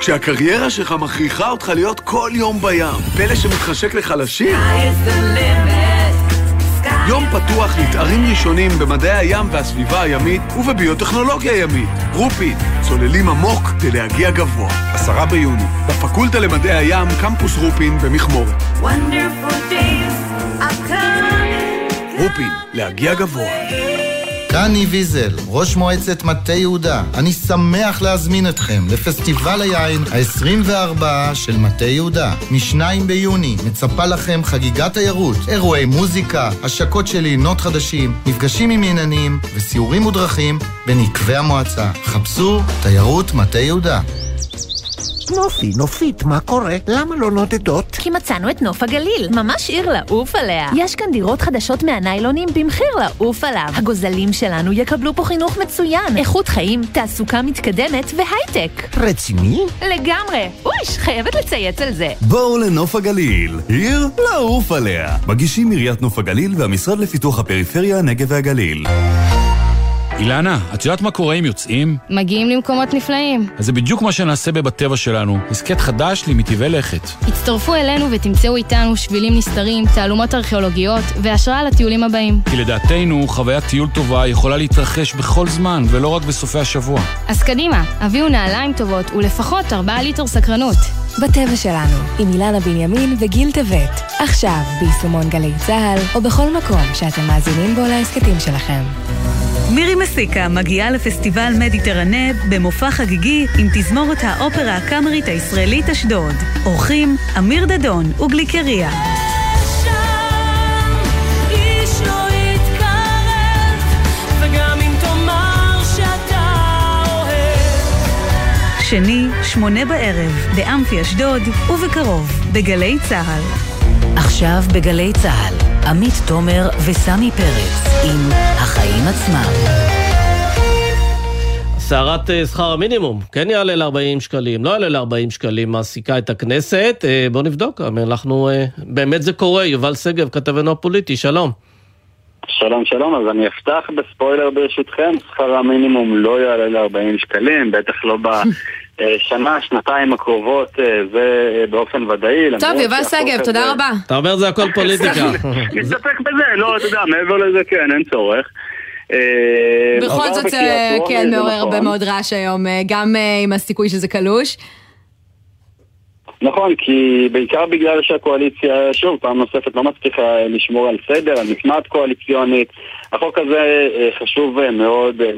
כשהקריירה שלך מכריחה אותך להיות כל יום בים, פלא שמתחשק לך לשיר? יום פתוח לתארים ראשונים במדעי הים והסביבה הימית ובביוטכנולוגיה ימית. רופין, צוללים עמוק כדי להגיע גבוה. עשרה ביוני, בפקולטה למדעי הים, קמפוס רופין במכמורת. רופין, להגיע גבוה. ניב ויזל, ראש מועצת מטה יהודה. אני שמח להזמין אתכם לפסטיבל היין ה-24 של מטה יהודה. מ-2 ביוני מצפה לכם חגיגת תיירות, אירועי מוזיקה, השקות של עינות חדשים, מפגשים עם עניינים וסיורים ודרכים בנקבי המועצה. חפשו תיירות מטה יהודה. נופי, נופית, מה קורה? למה לא נודדות? כי מצאנו את נוף הגליל, ממש עיר לעוף עליה. יש כאן דירות חדשות מהניילונים במחיר לעוף עליו. הגוזלים שלנו יקבלו פה חינוך מצוין, איכות חיים, תעסוקה מתקדמת והייטק. רציני? לגמרי. אויש, חייבת לצייץ על זה. בואו לנוף הגליל, עיר לעוף עליה. מגישים עיריית נוף הגליל והמשרד לפיתוח הפריפריה, הנגב והגליל. אילנה, את יודעת מה קורה אם יוצאים? מגיעים למקומות נפלאים. אז זה בדיוק מה שנעשה בבטבע שלנו, הסכת חדש למטבעי לכת. הצטרפו אלינו ותמצאו איתנו שבילים נסתרים, תעלומות ארכיאולוגיות והשראה לטיולים הבאים. כי לדעתנו, חוויית טיול טובה יכולה להתרחש בכל זמן, ולא רק בסופי השבוע. אז קדימה, הביאו נעליים טובות ולפחות 4 ליטר סקרנות. בטבע שלנו, עם אילנה בנימין וגיל טבת. עכשיו, ביישומון גלי צה"ל, או בכל מקום שאתם מאזינים בו להסכתים שלכם. מירי מסיקה מגיעה לפסטיבל מדיטרנה במופע חגיגי עם תזמורת האופרה הקאמרית הישראלית אשדוד. אורחים אמיר דדון וגליקריה. שני, שמונה בערב, באמפי אשדוד, ובקרוב, בגלי צה"ל. עכשיו בגלי צה"ל, עמית תומר וסמי פרץ עם החיים עצמם. סערת אה, שכר המינימום, כן יעלה ל-40 שקלים, לא יעלה ל-40 שקלים, מעסיקה את הכנסת. אה, בואו נבדוק, אנחנו, אה, באמת זה קורה. יובל שגב, כתבנו הפוליטי, שלום. שלום שלום, אז אני אפתח בספוילר ברשותכם, שכר המינימום לא יעלה ל-40 שקלים, בטח לא בשנה, שנתיים הקרובות, זה באופן ודאי. טוב, יובל שגב, תודה רבה. אתה אומר זה הכל פוליטיקה. נסתפק בזה, לא, אתה יודע, מעבר לזה כן, אין צורך. בכל זאת זה כן מעורר הרבה נכון. מאוד רעש היום, גם עם הסיכוי שזה קלוש. נכון, כי בעיקר בגלל שהקואליציה, שוב, פעם נוספת לא מצליחה לשמור על סדר, על משמעת קואליציונית. החוק הזה אה, חשוב אה, מאוד אה,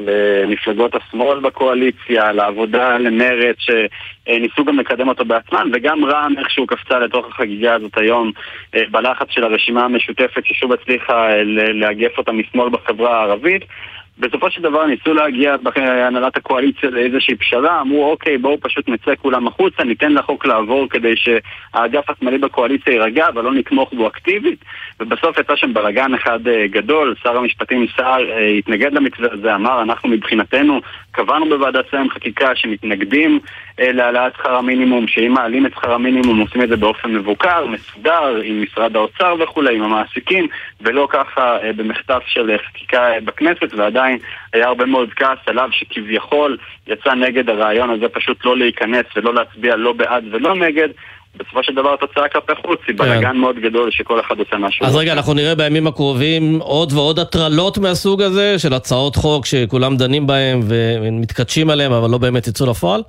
למפלגות השמאל בקואליציה, לעבודה, למרץ, שניסו גם לקדם אותו בעצמן, וגם רע"מ איכשהו קפצה לתוך החגיגה הזאת היום בלחץ של הרשימה המשותפת, ששוב הצליחה לאגף אותה משמאל בחברה הערבית. בסופו של דבר ניסו להגיע בהנהלת הקואליציה לאיזושהי פשרה, אמרו אוקיי בואו פשוט נצא כולם החוצה, ניתן לחוק לעבור כדי שהאגף השמאלי בקואליציה יירגע אבל לא נתמוך בו אקטיבית. ובסוף יצא שם בלאגן אחד אה, גדול, שר המשפטים סער אה, התנגד למתווה הזה, אמר אנחנו מבחינתנו קבענו בוועדת שרים חקיקה שמתנגדים אה, להעלאת שכר המינימום, שאם מעלים את שכר המינימום עושים את זה באופן מבוקר, מסודר, עם משרד האוצר וכולי, עם המעסיקים, ולא ככה במחטף של חקיקה בכנסת, ועדיין היה הרבה מאוד כעס עליו שכביכול יצא נגד הרעיון הזה פשוט לא להיכנס ולא להצביע לא בעד ולא נגד. בסופו של דבר התוצאה כלפי חוץ היא בלאגן מאוד גדול שכל אחד עושה משהו. אז רגע, אנחנו נראה בימים הקרובים עוד ועוד הטרלות מהסוג הזה, של הצעות חוק שכולם דנים בהן ומתכתשים עליהן, אבל לא באמת יצאו לפועל?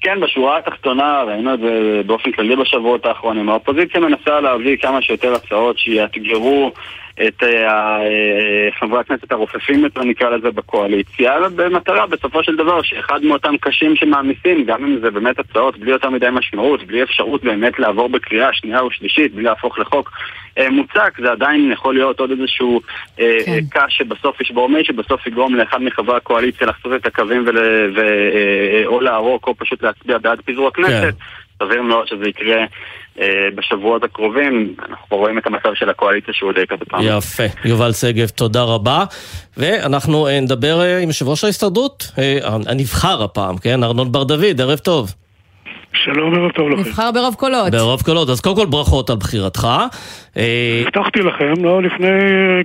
כן, בשורה התחתונה, ראינו את זה באופן כללי בשבועות האחרונים, האופוזיציה מנסה להביא כמה שיותר הצעות שיאתגרו את אה, אה, חברי הכנסת הרופפים יותר נקרא לזה בקואליציה במטרה בסופו של דבר שאחד מאותם קשים שמעמיסים גם אם זה באמת הצעות בלי יותר מדי משמעות בלי אפשרות באמת לעבור בקריאה שנייה ושלישית בלי להפוך לחוק אה, מוצק זה עדיין יכול להיות עוד איזשהו כן. קש שבסוף ישבור מי שבסוף יגרום לאחד מחברי הקואליציה לחצות את הקווים ול... ו... או לערוק או פשוט להצביע בעד פיזור הכנסת כן. סביר מאוד שזה יקרה אה, בשבועות הקרובים. אנחנו רואים את המצב של הקואליציה שהוא די כזה פעם. יפה. יובל שגב, תודה רבה. ואנחנו אה, נדבר אה, עם יושב ראש ההסתדרות, הנבחר הפעם, כן? ארנון בר דוד, ערב טוב. שלום, ערב טוב לכם. נבחר ברוב קולות. ברוב קולות, אז קודם כל ברכות על בחירתך. הבטחתי לכם, לא לפני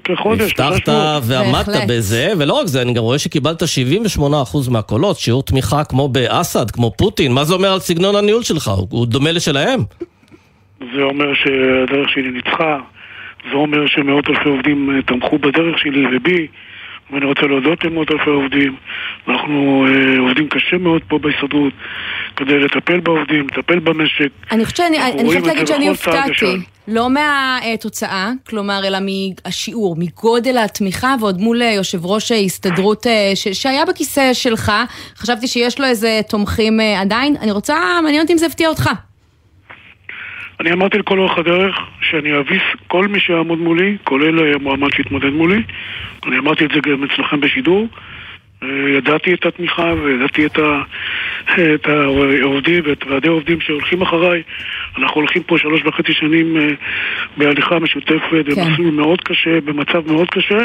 כחודש. הבטחת ועמדת בזה, ולא רק זה, אני גם רואה שקיבלת 78% מהקולות, שיעור תמיכה כמו באסד, כמו פוטין. מה זה אומר על סגנון הניהול שלך? הוא דומה לשלהם? זה אומר שהדרך שלי ניצחה, זה אומר שמאות אלפי עובדים אה, תמכו בדרך שלי ובי, ואני רוצה להודות למאות אלפי עובדים. אנחנו אה, עובדים קשה מאוד פה בהסתדרות כדי לטפל בעובדים, לטפל במשק. אני חושבת להגיד שאני הופתעתי. לא מהתוצאה, כלומר, אלא מהשיעור, מגודל התמיכה, ועוד מול אה, יושב ראש ההסתדרות שהיה בכיסא שלך. חשבתי שיש לו איזה תומכים עדיין. אני רוצה, מעניין אותי אם זה הפתיע אותך. אני אמרתי לכל אורך הדרך שאני אביס כל מי שיעמוד מולי, כולל המועמד שהתמודד מולי. אני אמרתי את זה גם אצלכם בשידור. אה, ידעתי את התמיכה וידעתי את, ה, את העובדים ואת ועדי העובדים שהולכים אחריי. אנחנו הולכים פה שלוש וחצי שנים אה, בהליכה משותפת, כן. במסלול מאוד קשה, במצב מאוד קשה.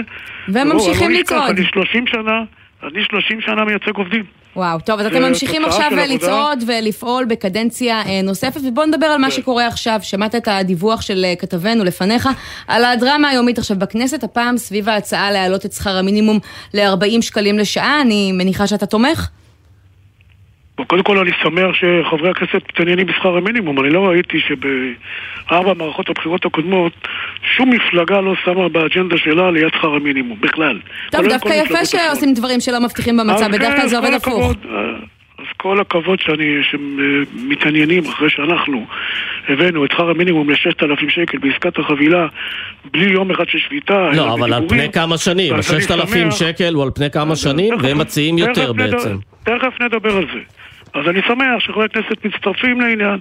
והם ממשיכים לא, לצעוד. אני 30 שנה, אני 30 שנה מייצג עובדים. וואו, טוב, אז אתם ממשיכים עכשיו לצעוד ולפעול בקדנציה אה, נוספת, ובואו נדבר על מה כן. שקורה עכשיו. שמעת את הדיווח של אה, כתבנו לפניך על הדרמה היומית עכשיו בכנסת, הפעם סביב ההצעה להעלות את שכר המינימום ל-40 שקלים לשעה, אני מניחה שאתה תומך? קודם כל אני שמח שחברי הכנסת מתעניינים בשכר המינימום. אני לא ראיתי שבארבע מערכות הבחירות הקודמות שום מפלגה לא שמה באג'נדה שלה עליית שכר המינימום, בכלל. טוב, דווקא יפה שעושים דברים שלא מבטיחים במצב, בדרך כלל זה עובד הפוך. אז כל הכבוד שאני, שמתעניינים אחרי שאנחנו הבאנו את שכר המינימום ל-6,000 שקל בעסקת החבילה בלי יום אחד של שביתה. לא, אבל על פני כמה שנים, ה-6,000 שקל הוא על פני כמה שנים, והם מציעים יותר בעצם. תכף נדבר על זה. אז אני שמח שחברי הכנסת מצטרפים לעניין,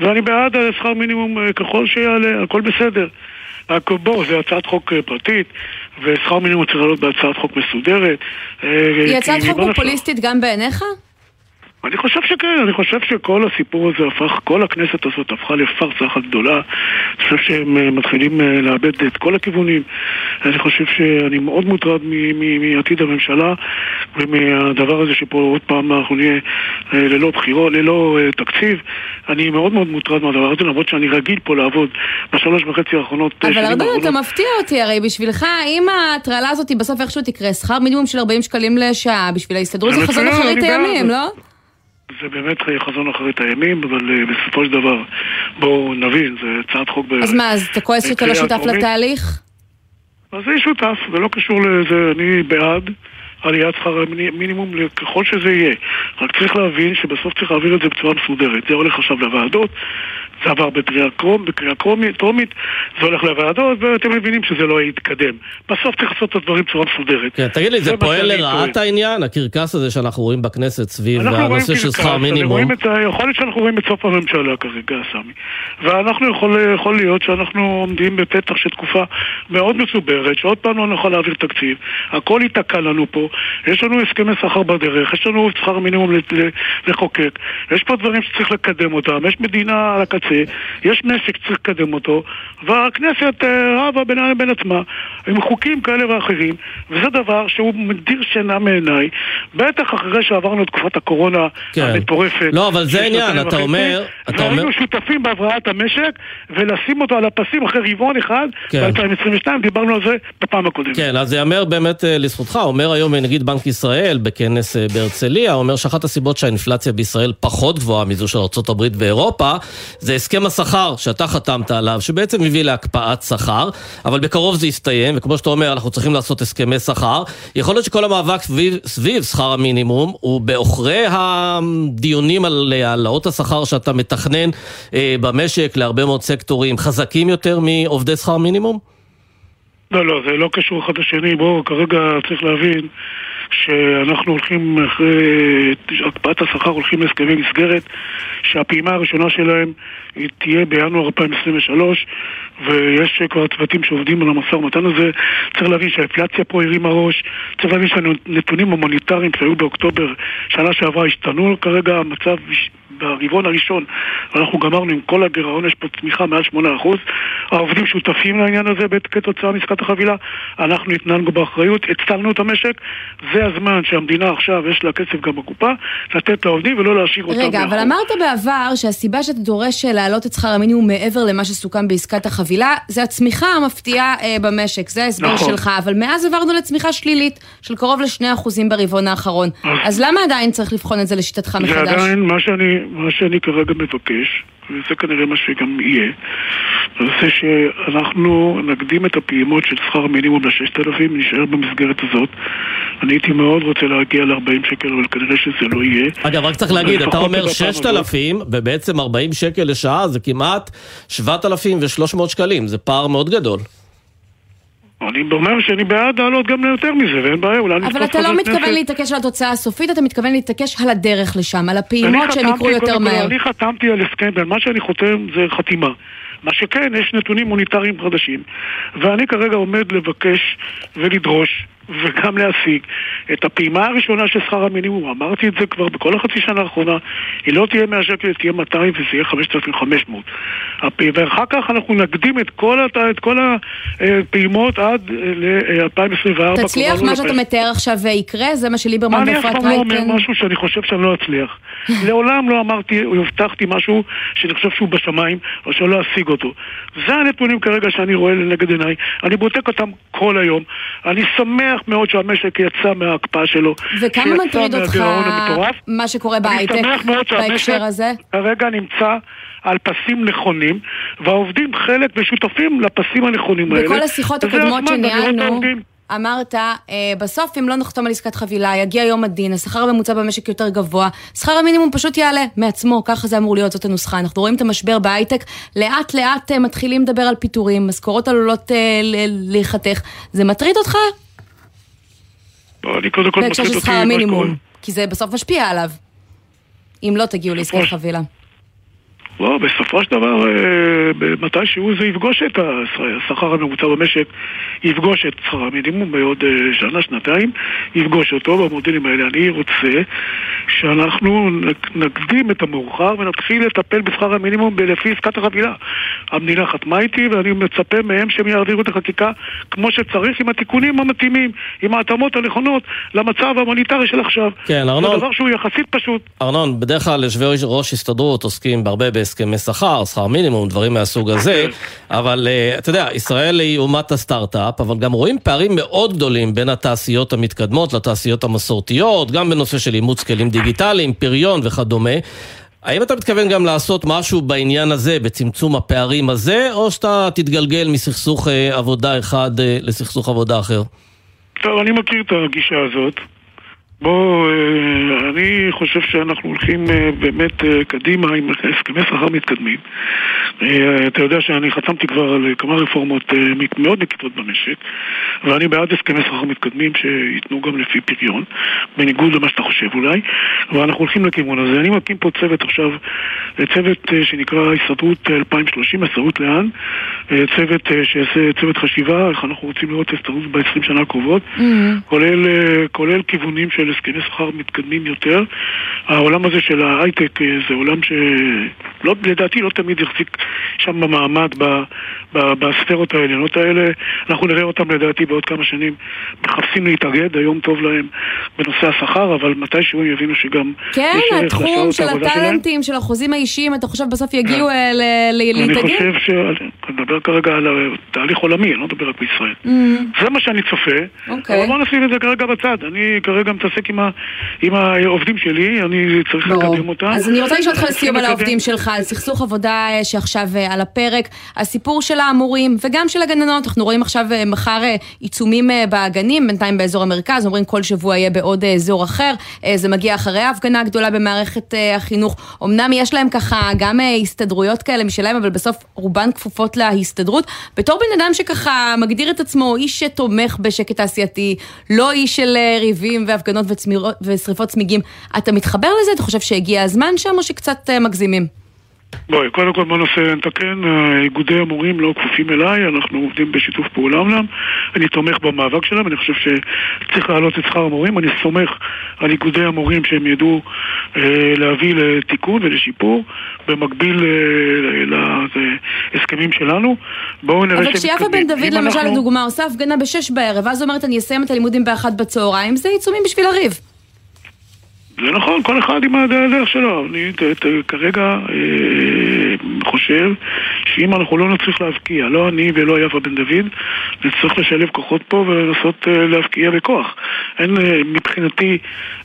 ואני בעד שכר מינימום אה, ככל שיעלה, הכל בסדר. רק בואו, זו הצעת חוק אה, פרטית, ושכר מינימום צריך לעלות בהצעת חוק מסודרת. אה, היא הצעת חוק פופוליסטית גם בעיניך? אני חושב שכן, אני חושב שכל הסיפור הזה הפך, כל הכנסת הזאת הפכה לפארסה אחת גדולה. אני חושב שהם אה, מתחילים אה, לאבד את כל הכיוונים. אני חושב שאני מאוד מוטרד מעתיד הממשלה ומהדבר הזה שפה עוד פעם אנחנו נהיה אה, ללא בחירות, ללא תקציב. אני מאוד מאוד מוטרד מהדבר הזה, למרות שאני רגיל פה לעבוד בשלוש וחצי האחרונות. אבל ארדן, אתה מפתיע אותי, הרי בשבילך, אם ההטרלה הזאת בסוף איכשהו תקרה, שכר מינימום של 40 שקלים לשעה, בשביל ההסתדרות זה חזון אחרית הימים, לא? זה באמת חזון אחרית הימים, אבל uh, בסופו של דבר, בואו נבין, זה הצעת חוק... אז מה, אז אתה כועס שאתה לא שותף לתהליך? אז אני שותף, זה לא קשור לזה, אני בעד עליית שכר המינימום ככל שזה יהיה. רק צריך להבין שבסוף צריך להעביר את זה בצורה מסודרת. זה הולך עכשיו לוועדות, זה עבר בקריאה קרום, בקריאה קרומית, טרומית, זה הולך לוועדות, ואתם מבינים שזה לא יתקדם. בסוף צריך לעשות את הדברים בצורה מסודרת. כן, תגיד לי, זה מה פועל לרעת. העניין? הקרקס הזה שאנחנו רואים בכנסת סביב אנחנו הנושא של שכר מינימום. רואים את ה- יכול להיות שאנחנו רואים את סוף הממשלה כרגע, סמי. ואנחנו יכול, יכול להיות שאנחנו עומדים בפתח של תקופה מאוד מסוברת, שעוד פעם לא נוכל להעביר תקציב, הכל ייתקע לנו פה, יש לנו הסכמי שכר בדרך, יש לנו שכר מינימום לחוקק, יש פה דברים שצריך לקדם אותם, יש מדינה על הקצה, יש משק שצריך לקדם אותו, והכנסת אה, רבה בינה לבין עצמה עם חוקים כאלה ואחרים, וזה דבר שהוא מדיר שינה מעיניי, בטח אחרי שעברנו את תקופת הקורונה כן. המטורפת. לא, אבל זה שנתיים אתה אומר- אתה אומר- והיינו שותפים בהבראת המשק, ולשים אותו על הפסים אחרי רבעון אחד, כן. ב-2022, דיברנו על זה בפעם הקודמת. כן, אז ייאמר באמת אה, לזכותך, אומר היום נגיד בנק ישראל בכנס אה, בהרצליה, אומר שאחת הסיבות שהאינפלציה בישראל פחות גבוהה מזו של ארה"ב ואירופה, זה הסכם השכר שאתה חתמת עליו, שבעצם הביא להקפאת שכר, אבל בקרוב זה יסתיים, וכמו שאתה אומר, אנחנו צריכים לעשות הסכמי שכר. יכול להיות שכל המאבק סביב, סביב שכר המינימום הוא בעוכרי הדיונים על העלאות השכר שאתה מתכנן אה, במשק להרבה מאוד סקטורים חזקים יותר מעובדי שכר מינימום? לא, לא, זה לא קשור אחד לשני. בואו, כרגע צריך להבין שאנחנו הולכים אחרי הקפאת השכר, הולכים להסכמי מסגרת, שהפעימה הראשונה שלהם תהיה בינואר 2023, ויש כבר צוותים שעובדים על המשא ומתן הזה. צריך להבין שהאינפלציה פה הרימה ראש, צריך להבין שהנתונים המוניטריים שהיו באוקטובר שנה שעברה השתנו כרגע, המצב ברבעון הראשון, אנחנו גמרנו עם כל הגירעון, יש פה צמיחה מעל 8%. העובדים שותפים לעניין הזה כתוצאה מעסקת החבילה. אנחנו התנהלנו באחריות, הצלנו את המשק. זה הזמן שהמדינה עכשיו, יש לה כסף גם בקופה, לתת לעובדים ולא להשאיר אותם רגע, אבל אמרת בעבר שהסיבה שאתה דורש להעלות את שכר המינימום מעבר למה שסוכם בעסקת החבילה, זה הצמיחה המפתיעה אה, במשק, זה ההסבר נכון. שלך, אבל מאז עברנו לצמיחה שלילית של קרוב ל-2% ברבעון האחרון. אז למה עדיין צריך לבחון את זה לשיטתך זה מחדש? עדיין מה שאני, מה שאני כרגע מבקש, וזה כנראה מה שגם יהיה, זה שאנחנו נקדים את הפעימות של שכר המינימום ל-6,000, נשאר במסגרת הזאת. אני הייתי מאוד רוצה להגיע ל-40 שקל, אבל כנראה שזה לא יהיה. אגב, רק צריך להגיד, אתה אומר בפעם הזאת. 6,000, ובעצם 40 שקל לשעה זה כמעט 7,300 שקלים, זה פער מאוד גדול. אני אומר שאני בעד לעלות גם ליותר מזה, ואין בעיה, אולי אבל אתה לא מתכוון כנסת. להתעקש על התוצאה הסופית, אתה מתכוון להתעקש על הדרך לשם, על הפעימות שהם יקרו יותר מהר. אני חתמתי על הסכם, ומה שאני חותם זה חתימה. מה שכן, יש נתונים מוניטריים חדשים, ואני כרגע עומד לבקש ולדרוש וגם להשיג את הפעימה הראשונה של שכר המינימום. אמרתי את זה כבר בכל החצי שנה האחרונה, היא לא תהיה 100 שקל, היא תהיה 200 וזה יהיה 5,500. הפ- ואחר כך אנחנו נקדים את כל, הת- את כל הפעימות עד ל-2024. תצליח מה שאתה מתאר עכשיו יקרה? זה מה שליברמן אני אף ואפרת פעם לא אומר רייטן... משהו שאני חושב שאני לא אצליח. לעולם לא אמרתי או הבטחתי משהו שאני חושב שהוא בשמיים או שאני לא אשיג אותו. זה הנתונים כרגע שאני רואה לנגד עיניי. אני בודק אותם כל היום. אני שמח מאוד שהמשק יצא מההקפאה שלו. וכמה מטריד אותך. מה שקורה אני בהייטק שמח בהקשר הזה? כרגע נמצא על פסים נכונים, והעובדים חלק ושותפים לפסים הנכונים האלה. בכל השיחות הקודמות שניהלנו. אמרת, אה, בסוף אם לא נחתום על עסקת חבילה, יגיע יום הדין, השכר הממוצע במשק יותר גבוה, שכר המינימום פשוט יעלה מעצמו, ככה זה אמור להיות, זאת הנוסחה. אנחנו רואים את המשבר בהייטק, לאט לאט אה, מתחילים לדבר על פיטורים, משכורות עלולות אה, להיחתך. זה מטריד אותך? אני קודם כל בהקשר של שכר המינימום. כי זה בסוף משפיע עליו, אם לא תגיעו לעסקת חבילה. לא, בסופו של דבר, אה, מתישהו זה יפגוש את השכר הממוצע במשק, יפגוש את שכר המינימום בעוד אה, שנה, שנתיים, יפגוש אותו במודלים האלה. אני רוצה שאנחנו נק- נקדים את המאוחר ונתחיל לטפל בשכר המינימום לפי עסקת החבילה. המדינה חתמה איתי ואני מצפה מהם שהם יעבירו את החקיקה כמו שצריך עם התיקונים המתאימים, עם ההתאמות הנכונות למצב המוניטרי של עכשיו. כן, ארנון. זה דבר שהוא יחסית פשוט. ארנון, בדרך כלל יושבי ראש הסתדרות עוסקים בהרבה בהסכמי שכר, שכר מינימום, דברים מהסוג הזה, אבל אה, אתה יודע, ישראל היא אומת הסטארט-אפ, אבל גם רואים פערים מאוד גדולים בין התעשיות המתקדמות לתעשיות המסורתיות, גם בנושא של אימוץ כלים דיגיטליים, פריון וכדומה. האם אתה מתכוון גם לעשות משהו בעניין הזה, בצמצום הפערים הזה, או שאתה תתגלגל מסכסוך אה, עבודה אחד אה, לסכסוך עבודה אחר? טוב, אני מכיר את הגישה הזאת. בוא, אה, אני חושב שאנחנו הולכים אה, באמת אה, קדימה עם הסכמי שכר מתקדמים. אתה יודע שאני חתמתי כבר על כמה רפורמות מאוד מקיפות במשק, ואני בעד הסכמי שכר מתקדמים שייתנו גם לפי פריון, בניגוד למה שאתה חושב אולי, ואנחנו הולכים לכיוון הזה. אני מקים פה צוות עכשיו, צוות שנקרא הסתדרות 2030, הסתדרות לאן, צוות שיעשה צוות חשיבה, איך אנחנו רוצים לראות הסתדרות ב-20 שנה הקרובות, mm-hmm. כולל, כולל כיוונים של הסכמי שכר מתקדמים יותר. העולם הזה של ההייטק זה עולם שלדעתי לא תמיד יחזיק שם במעמד בספרות העליונות האלה. אנחנו נראה אותם לדעתי בעוד כמה שנים מחפשים להתאגד, היום טוב להם בנושא השכר, אבל מתישהו הם יבינו שגם כן, התחום של הטאלנטים, של החוזים האישיים, אתה חושב בסוף יגיעו אה, להתאגד? אני חושב ש... אני מדבר כרגע על תהליך עולמי, אני לא מדבר רק בישראל. Mm. זה מה שאני צופה, אוקיי. אבל בוא נשים את זה כרגע בצד. אני כרגע מתעסק עם העובדים שלי, אני צריך לקדם אותם. אז אני רוצה לשאול אותך לסיום על העובדים שלך, על סכסוך עבודה אה, שעכשיו אה, על הפרק, הסיפור של המורים וגם של הגננות, אנחנו רואים עכשיו מחר עיצומים בגנים, בינתיים באזור המרכז, אומרים כל שבוע יהיה בעוד אזור אחר, זה מגיע אחרי ההפגנה הגדולה במערכת החינוך. אמנם יש להם ככה גם הסתדרויות כאלה משלהם, אבל בסוף רובן כפופות להסתדרות. בתור בן אדם שככה מגדיר את עצמו איש שתומך בשקט תעשייתי, לא איש של ריבים והפגנות ושריפות צמיגים, אתה מתחבר לזה? אתה חושב שהגיע הזמן שם או שקצת מגזימים? בואי, קודם כל בוא ננסה לתקן, איגודי המורים לא כפופים אליי, אנחנו עובדים בשיתוף פעולה אומנם, אני תומך במאבק שלהם, אני חושב שצריך להעלות את שכר המורים, אני סומך על איגודי המורים שהם ידעו אה, להביא לתיקון ולשיפור, במקביל אה, להסכמים שלנו. בואו נראה שהם מתקדמים. אבל כשיפה בן דוד למשל, אנחנו... לדוגמה, עושה הפגנה בשש בערב, ואז אומרת אני אסיים את הלימודים באחת בצהריים, זה עיצומים בשביל הריב. זה נכון, כל אחד עם הדרך שלו. אני כרגע אה, חושב שאם אנחנו לא נצליח להבקיע, לא אני ולא יפה בן דוד, נצטרך לשלב כוחות פה ולנסות אה, להבקיע בכוח. אין אה, מבחינתי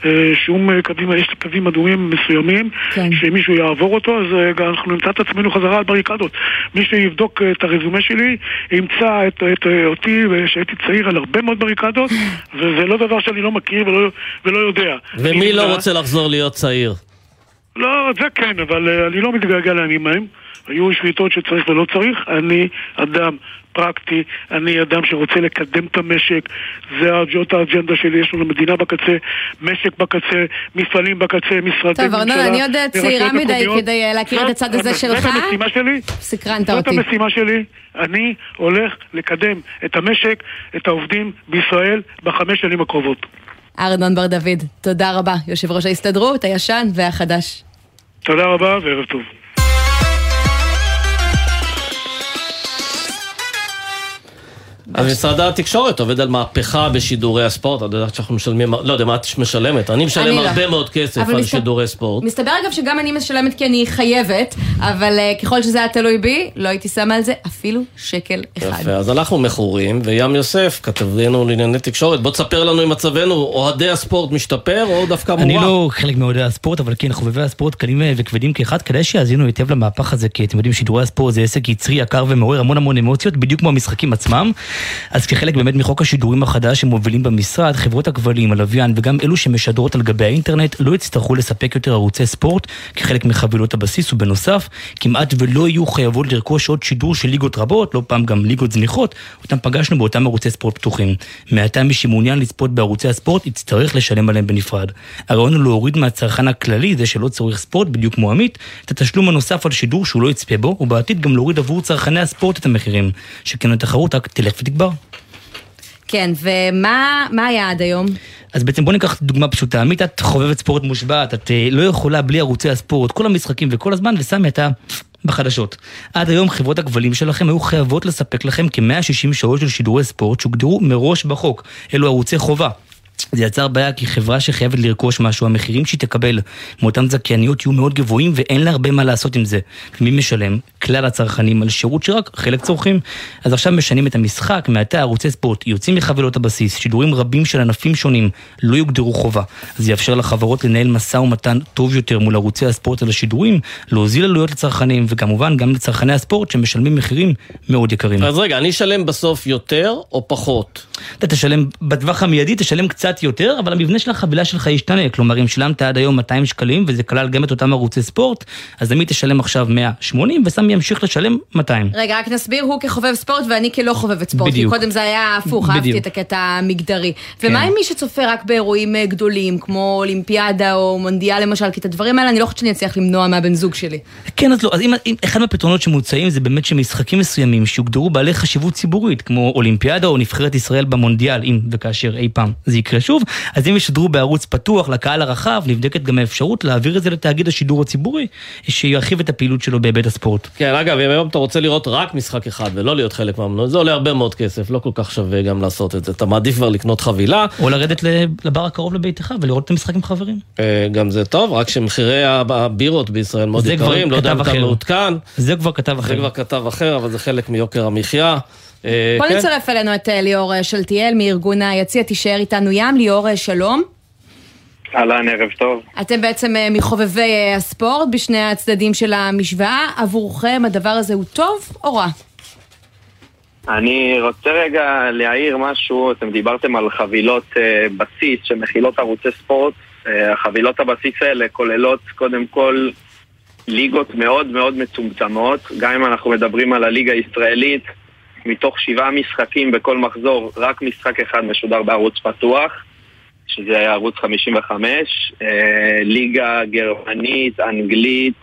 אה, שום קווים, יש קווים אדומים מסוימים, כן. שמישהו יעבור אותו, אז אנחנו נמצא את עצמנו חזרה על בריקדות. מי שיבדוק את הרזומה שלי, ימצא את, את, את אותי, שהייתי צעיר על הרבה מאוד בריקדות, וזה לא דבר שאני לא מכיר ולא, ולא יודע. ומי לא רוצה לחזור להיות צעיר? לא, זה כן, אבל uh, אני לא מתגעגע לימים ההם. היו שביתות שצריך ולא צריך. אני אדם פרקטי, אני אדם שרוצה לקדם את המשק, זה זאת האג'נדה שלי, יש לנו מדינה בקצה, משק בקצה, מפעלים בקצה, משרדי ממשלה. טוב, ארנון, אני עוד צעירה מדי כדי אה, להכיר את הצד הזה שלך. זאת המשימה שלי. סקרנת אותי. זאת המשימה שלי. אני הולך לקדם את המשק, את העובדים בישראל בחמש שנים הקרובות. ארנון בר דוד, תודה רבה, יושב ראש ההסתדרות, הישן והחדש. תודה רבה וערב טוב. משרד התקשורת עובד על מהפכה בשידורי הספורט, את יודעת שאנחנו משלמים, לא יודע מה את משלמת, אני משלם לא. הרבה מאוד כסף על שידורי ספורט. מסתבר אגב שגם אני משלמת כי אני חייבת, אבל אה, ככל שזה היה תלוי בי, לא הייתי שמה על זה אפילו שקל אחד. יפה, אז אנחנו מכורים, וים יוסף כתב לנו לענייני תקשורת, בוא תספר לנו אם מצבנו, אוהדי הספורט משתפר או דווקא מורע. אני לא חלק מאוהדי הספורט, אבל כן, חובבי הספורט קלים וכבדים כאחד, כדאי שיאזינו היטב למהפך הזה, כי אתם יודעים, שידורי הספורט זה עסק יצרי, יקר ומעורר המון המון אמוציות, בדיוק כמו המשחקים עצמם. אז כחלק באמת מחוק השידורים החדש שמובילים במשרד, חברות הכבלים, הלוויין וגם אלו שמשדרות על גבי האינטרנט לא יצטרכו לספק יותר ערוצי ספורט כחלק מחבילות הבסיס, ובנוסף, כמעט ולא יהיו חייבות לרכוש עוד שידור של ליגות רבות, לא פעם גם ליגות זניחות, אותם פגשנו באותם ערוצי ספורט פתוחים. מעתה מי שמעוניין לצפות בערוצי הספורט יצטרך לשלם עליהם בנפרד. הרעיון הוא להוריד מהצרכן הכללי, זה שלא צורך ספורט, בדיוק כמו עמית, את התשלום הנוסף על שידור שהוא לא יצפה בו, ובעתיד גם להוריד עבור צרכני הספורט את המחירים. שכן התחרות רק תלך ותגבר. כן, ומה היה עד היום? אז בעצם בוא ניקח דוגמה פשוטה. עמית, את חובבת ספורט מושבעת, את אה, לא יכולה בלי ערוצי הספורט, כל המשחקים וכל הזמן, וסמי, אתה בחדשות. עד היום חברות הכבלים שלכם היו חייבות לספק לכם כ-160 שעות של שידורי ספורט שהוגדרו מראש בחוק. אלו ערוצי חובה. זה יצר בעיה כי חברה שחייבת לרכוש משהו, המחירים שהיא תקבל מאותן זכייניות יהיו מאוד גבוהים ואין לה הרבה מה לעשות עם זה. מי משלם? כלל הצרכנים על שירות שרק חלק צורכים. אז עכשיו משנים את המשחק, מעתה ערוצי ספורט יוצאים מחבילות הבסיס, שידורים רבים של ענפים שונים לא יוגדרו חובה. זה יאפשר לחברות לנהל משא ומתן טוב יותר מול ערוצי הספורט על השידורים, להוזיל עלויות לצרכנים וכמובן גם לצרכני הספורט שמשלמים מחירים מאוד יקרים. אז רגע, אני אשלם בסוף יותר או פחות? אתה תשלם, בטווח המיידי תשלם קצת קצת יותר, אבל המבנה של החבילה שלך ישתנה. כלומר, אם שילמת עד היום 200 שקלים, וזה כלל גם את אותם ערוצי ספורט, אז עמית תשלם עכשיו 180, וסמי ימשיך לשלם 200. רגע, רק נסביר, הוא כחובב ספורט ואני כלא חובבת ספורט. בדיוק. כי קודם זה היה הפוך, אהבתי. את הקטע המגדרי. ומה כן. עם מי שצופה רק באירועים אה, גדולים, כמו אולימפיאדה או מונדיאל למשל, כי את הדברים האלה אני לא חושבת שאני אצליח למנוע מהבן זוג שלי. כן, אז לא, אז אם, אם אחד מהפתרונות שמוצעים זה באמת שמשחקים מסוימים שיוגדרו בעלי חשיבות ציבורית, כמו אולימפיאדה או נבחרת ישראל במונדיאל, אם וכאשר אי פעם זה יקרה שוב, אז אם ישדרו בערוץ פתוח לקהל הרחב, נבדקת גם האפשרות להעביר את זה לתאגיד השידור הציבורי, שירחיב את הפעילות שלו בהיבט הספורט. כן, אגב, אם היום אתה רוצה לראות רק משחק אחד ולא להיות חלק מהמנוע, זה עולה הרבה מאוד כסף, לא כל כך שווה גם לעשות את זה. אתה מעדיף כבר לקנות חבילה. או לרדת לבר הקרוב לביתך ולראות את המשחק עם חברים. אה, גם זה טוב, רק שמחירי הב- הבירות בישראל מאוד זה יקרים, לא יודע אם אתה. מעודכן. זה כבר כתב זה אחר. כבר כתב אחר, אבל זה חלק מיוקר המחיה. אה, בוא כן. נצרף אלינו את אה, ליאור אה, שלטיאל מארגון היציע, תישאר איתנו ים. ליאור, שלום. אהלן, ערב טוב. אתם בעצם מחובבי הספורט בשני הצדדים של המשוואה. עבורכם הדבר הזה הוא טוב או רע? אני רוצה רגע להעיר משהו, אתם דיברתם על חבילות בסיס שמכילות ערוצי ספורט. החבילות הבסיס האלה כוללות קודם כל ליגות מאוד מאוד מצומצמות, גם אם אנחנו מדברים על הליגה הישראלית, מתוך שבעה משחקים בכל מחזור, רק משחק אחד משודר בערוץ פתוח, שזה ערוץ 55, אה, ליגה גרמנית, אנגלית,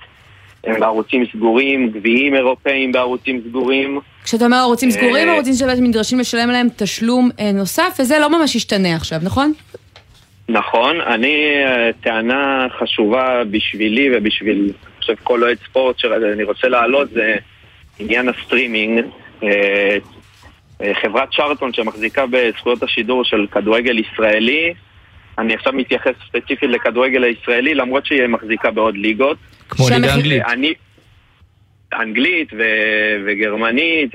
בערוצים סגורים, גביעים אירופאים בערוצים סגורים. כשאתה אומר ערוצים סגורים, אה, ערוצים שבעצם נדרשים לשלם להם תשלום אה, נוסף, וזה לא ממש ישתנה עכשיו, נכון? נכון, אני, טענה חשובה בשבילי ובשביל, אני חושב, כל אוהד ספורט שאני רוצה להעלות זה עניין הסטרימינג. אה, אה, חברת צ'רלטון שמחזיקה בזכויות השידור של כדורגל ישראלי, אני עכשיו מתייחס ספציפית לכדורגל הישראלי, למרות שהיא מחזיקה בעוד ליגות. כמו הליגה האנגלית. אני... אנגלית ו- וגרמנית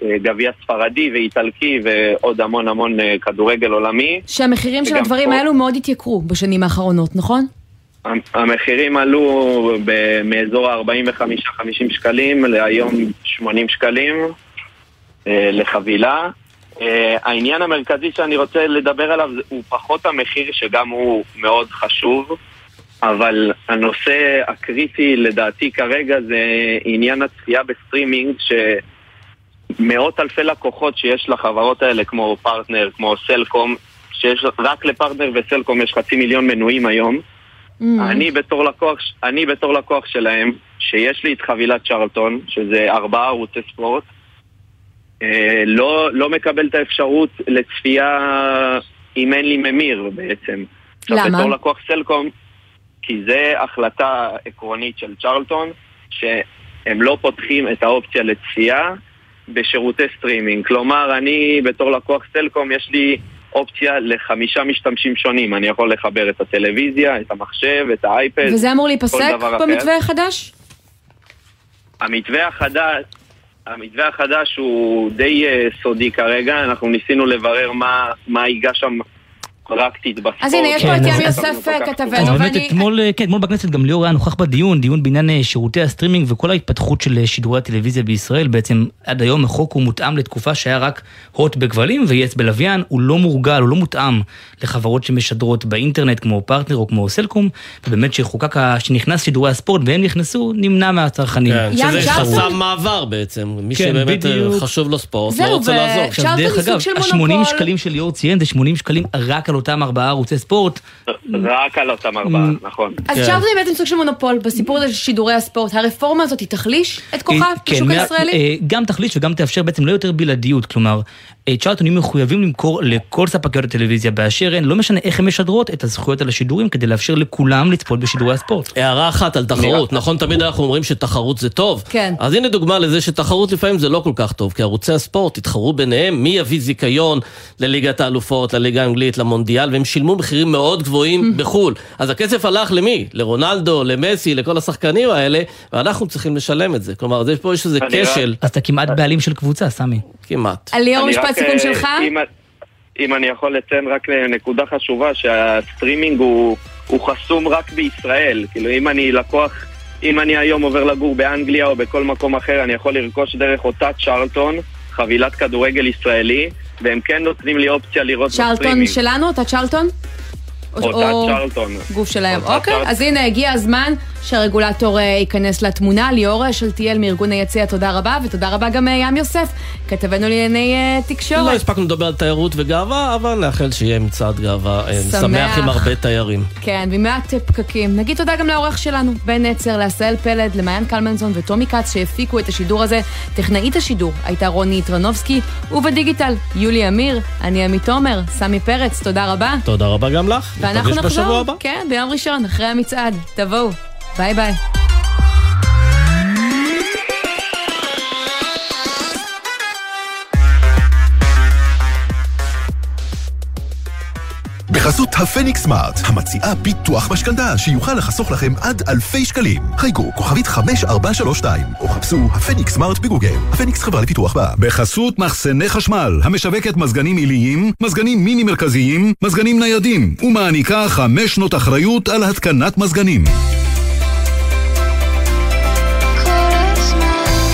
וגביע ספרדי ואיטלקי ועוד המון המון אה, כדורגל עולמי. שהמחירים של הדברים פה- האלו מאוד התייקרו בשנים האחרונות, נכון? המחירים עלו ב- מאזור ה-45-50 שקלים להיום 80 שקלים אה, לחבילה. אה, העניין המרכזי שאני רוצה לדבר עליו הוא פחות המחיר שגם הוא מאוד חשוב, אבל הנושא הקריטי לדעתי כרגע זה עניין הצפייה בסטרימינג שמאות אלפי לקוחות שיש לחברות האלה כמו פרטנר, כמו סלקום, שיש רק לפרטנר וסלקום יש חצי מיליון מנויים היום. Mm. אני בתור לקוח, אני בתור לקוח שלהם, שיש לי את חבילת צ'רלטון, שזה ארבעה ערוצי ספורט, אה, לא, לא מקבל את האפשרות לצפייה אם אין לי ממיר בעצם. עכשיו, למה? בתור לקוח סלקום, כי זה החלטה עקרונית של צ'רלטון, שהם לא פותחים את האופציה לצפייה בשירותי סטרימינג. כלומר, אני בתור לקוח סלקום, יש לי אופציה לחמישה משתמשים שונים. אני יכול לחבר את הטלוויזיה, את המחשב, את האייפד, וזה אמור להיפסק. במתווה החדש? המתווה החדש, המתווה החדש הוא די אה, סודי כרגע, אנחנו ניסינו לברר מה, מה ייגזר שם פרקטית בספורט. אז הנה, יש פה כן, את ים יוסף כתבתנו, ואני... אתמול, אה, כן, אתמול בכנסת גם ליאור היה נוכח בדיון, דיון בעניין אה, שירותי הסטרימינג וכל ההתפתחות של אה, שידורי הטלוויזיה בישראל. בעצם עד היום החוק הוא מותאם לתקופה שהיה רק הוט בכבלים ויס בלוויין, הוא לא מורגל, הוא לא מותאם לחברות שמשדרות באינטרנט כמו פרטנר או כמו סלקום, ובאמת שחוקק, שנכנס שידורי הספורט והם נכנסו, נמנע מהצרכנים. כן, שזה? חסם מעבר בעצם. מי כן, שבאמת. חשוב לו ספורט, לא רוצה לעזור. עכשיו, צ'רלטון דרך זה סוג אגב, של ה-80 מונופול. שקלים של ליאור ציין זה 80 שקלים רק על אותם ארבעה ערוצי ספורט. רק על אותם ארבעה, נכון. אז כן. צ'רלטון היא בעצם סוג של מונופול בסיפור הזה של שידורי הספורט. הרפורמה הזאת היא תחליש את כוחה כן, בשוק הישראלי? אה, גם תחליש וגם תאפשר בעצם לא יותר בלעדיות, כלומר, אה, צ'ארלטון יהיו מחויבים למכור לכל ספקיות הטלוויזיה באשר הן, לא משנה איך הן משדרות את הזכויות על השידורים כדי לאפשר לכולם לצפות בשידורי הספורט. הערה אחת על תחרות, נכון תמיד אנחנו אומרים שתחרות זה טוב? כן. אז הנה דוגמה לזה שתחרות לפעמים זה לא כל כך טוב, כי ערוצי הספורט התחרו ביניהם מי יביא זיכיון לליגת האלופות, לליגה האנגלית, למונדיאל, והם שילמו מחירים מאוד גבוהים בחו"ל. אז הכסף הלך למי? לרונלדו, למסי, לכל השחקנים האלה, ואנחנו צריכים לשלם את זה. כלומר, יש פה יש איזה אני רק- כשל, אז אתה כמעט בעלים של קבוצה, סמי. כמעט. ליאור, אני משפט סיכום אה, שלך? אם, אם אני יכול לציין רק נקודה חשובה, שהסטרימינג הוא, הוא חסום רק בישראל. כאילו, אם אני לקוח, אם אני היום עובר לגור באנגליה או בכל מקום אחר, אני יכול לרכוש דרך אותה צ'רלטון, חבילת כדורגל ישראלי, והם כן נותנים לי אופציה לראות צ'רלטון בסטרימינג. שלנו? אותה צ'רלטון? או- אותה או- צ'רלטון. גוף שלהם. אותה אוקיי, צ'רלטון. אז הנה, הגיע הזמן שהרגולטור אה, ייכנס לתמונה. ליאור שלטיאל מארגון היציע, תודה רבה, ותודה רבה גם אה, ים יוסף, כתבנו לענייני אה, לא תקשורת. הספקנו לדבר על תיירות וגאווה, אבל נאחל שיהיה מצעד גאווה אה, שמח. שמח עם הרבה תיירים. כן, ומעט אה, פקקים. נגיד תודה גם לעורך שלנו, בן נצר, לעשהאל פלד, למעיין קלמנזון וטומי כץ שהפיקו את השידור הזה. טכנאית השידור הייתה רוני טרנובסקי, ובדיגיטל, יולי אמיר, אני עמית תומר, סמי פרץ, תודה רבה. תודה רבה גם לך. ואנחנו נחזור. כן, ביום ראשון, אחרי המצעד. תבואו. ביי ביי. בחסות הפניקס סמארט, המציעה ביטוח משכנתה שיוכל לחסוך לכם עד אלפי שקלים. חייגו כוכבית 5432 או חפשו הפניקס סמארט בגוגל. הפניקס חברה לפיתוח בה. בחסות מחסני חשמל, המשווקת מזגנים עיליים, מזגנים מיני מרכזיים, מזגנים ניידים, ומעניקה חמש שנות אחריות על התקנת מזגנים.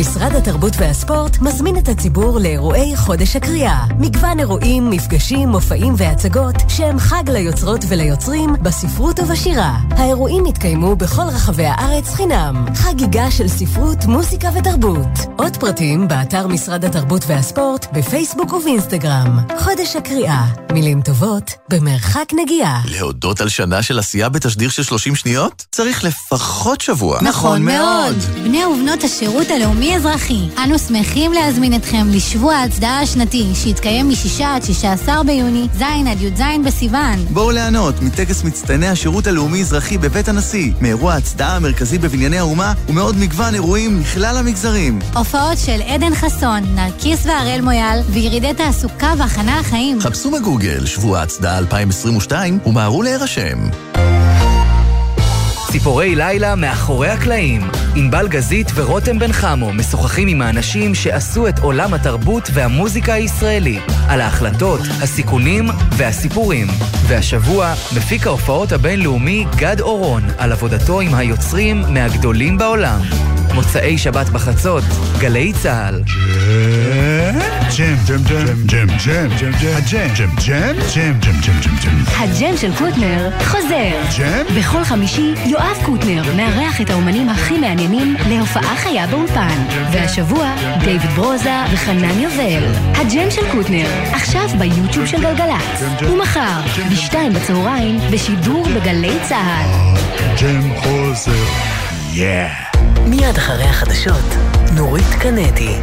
משרד התרבות והספורט מזמין את הציבור לאירועי חודש הקריאה. מגוון אירועים, מפגשים, מופעים והצגות שהם חג ליוצרות וליוצרים בספרות ובשירה. האירועים יתקיימו בכל רחבי הארץ חינם. חגיגה של ספרות, מוזיקה ותרבות. עוד פרטים באתר משרד התרבות והספורט, בפייסבוק ובאינסטגרם. חודש הקריאה. מילים טובות במרחק נגיעה. להודות על שנה של עשייה בתשדיר של 30 שניות? צריך לפחות שבוע. נכון מאוד. בני ובנות השירות הלאומי-אזרחי, אנו שמחים להזמין אתכם לשבוע ההצדעה השנתי, שיתקיים מ-6 עד 16 ביוני, ז' עד י"ז בסיוון. בואו ליהנות מטקס מצטייני השירות הלאומי-אזרחי בבית הנשיא, מאירוע ההצדעה המרכזי בבנייני האומה ומעוד מגוון אירועים מכלל המגזרים. הופעות של עדן חסון, נרקיס והראל מויאל, וירידי תעסוקה והכנה לחיים. חפשו בגוגל שבוע ההצדעה 2022 ומהרו להירשם. ציפורי לילה מאחורי הקלעים. ענבל גזית ורותם בן חמו משוחחים עם האנשים שעשו את עולם התרבות והמוזיקה הישראלי, על ההחלטות, הסיכונים והסיפורים. והשבוע מפיק ההופעות הבינלאומי גד אורון על עבודתו עם היוצרים מהגדולים בעולם. מוצאי שבת בחצות, גלי צה"ל. ג'ם, ג'ם, ג'ם, ג'ם, ג'ם, ג'ם, ג'ם, הג'ם, ג'ם, ג'ם, ג'ם, ג'ם, ג'ם, ג'ם, ג'ם. הג'ם של קוטנר חוזר. ג'ם? בכל חמישי יואב קוטנר מארח את האומנים הכי מעניינים להופעה חיה באולפן. והשבוע דיוויד ברוזה וחנן יובל. הג'ם של קוטנר, עכשיו ביוטיוב של גלגלצ. ומחר, בשתיים בצהריים, בשידור בגלי צה"ל. ג'ם חוזר. מיד אחרי החדשות, נורית קנדי.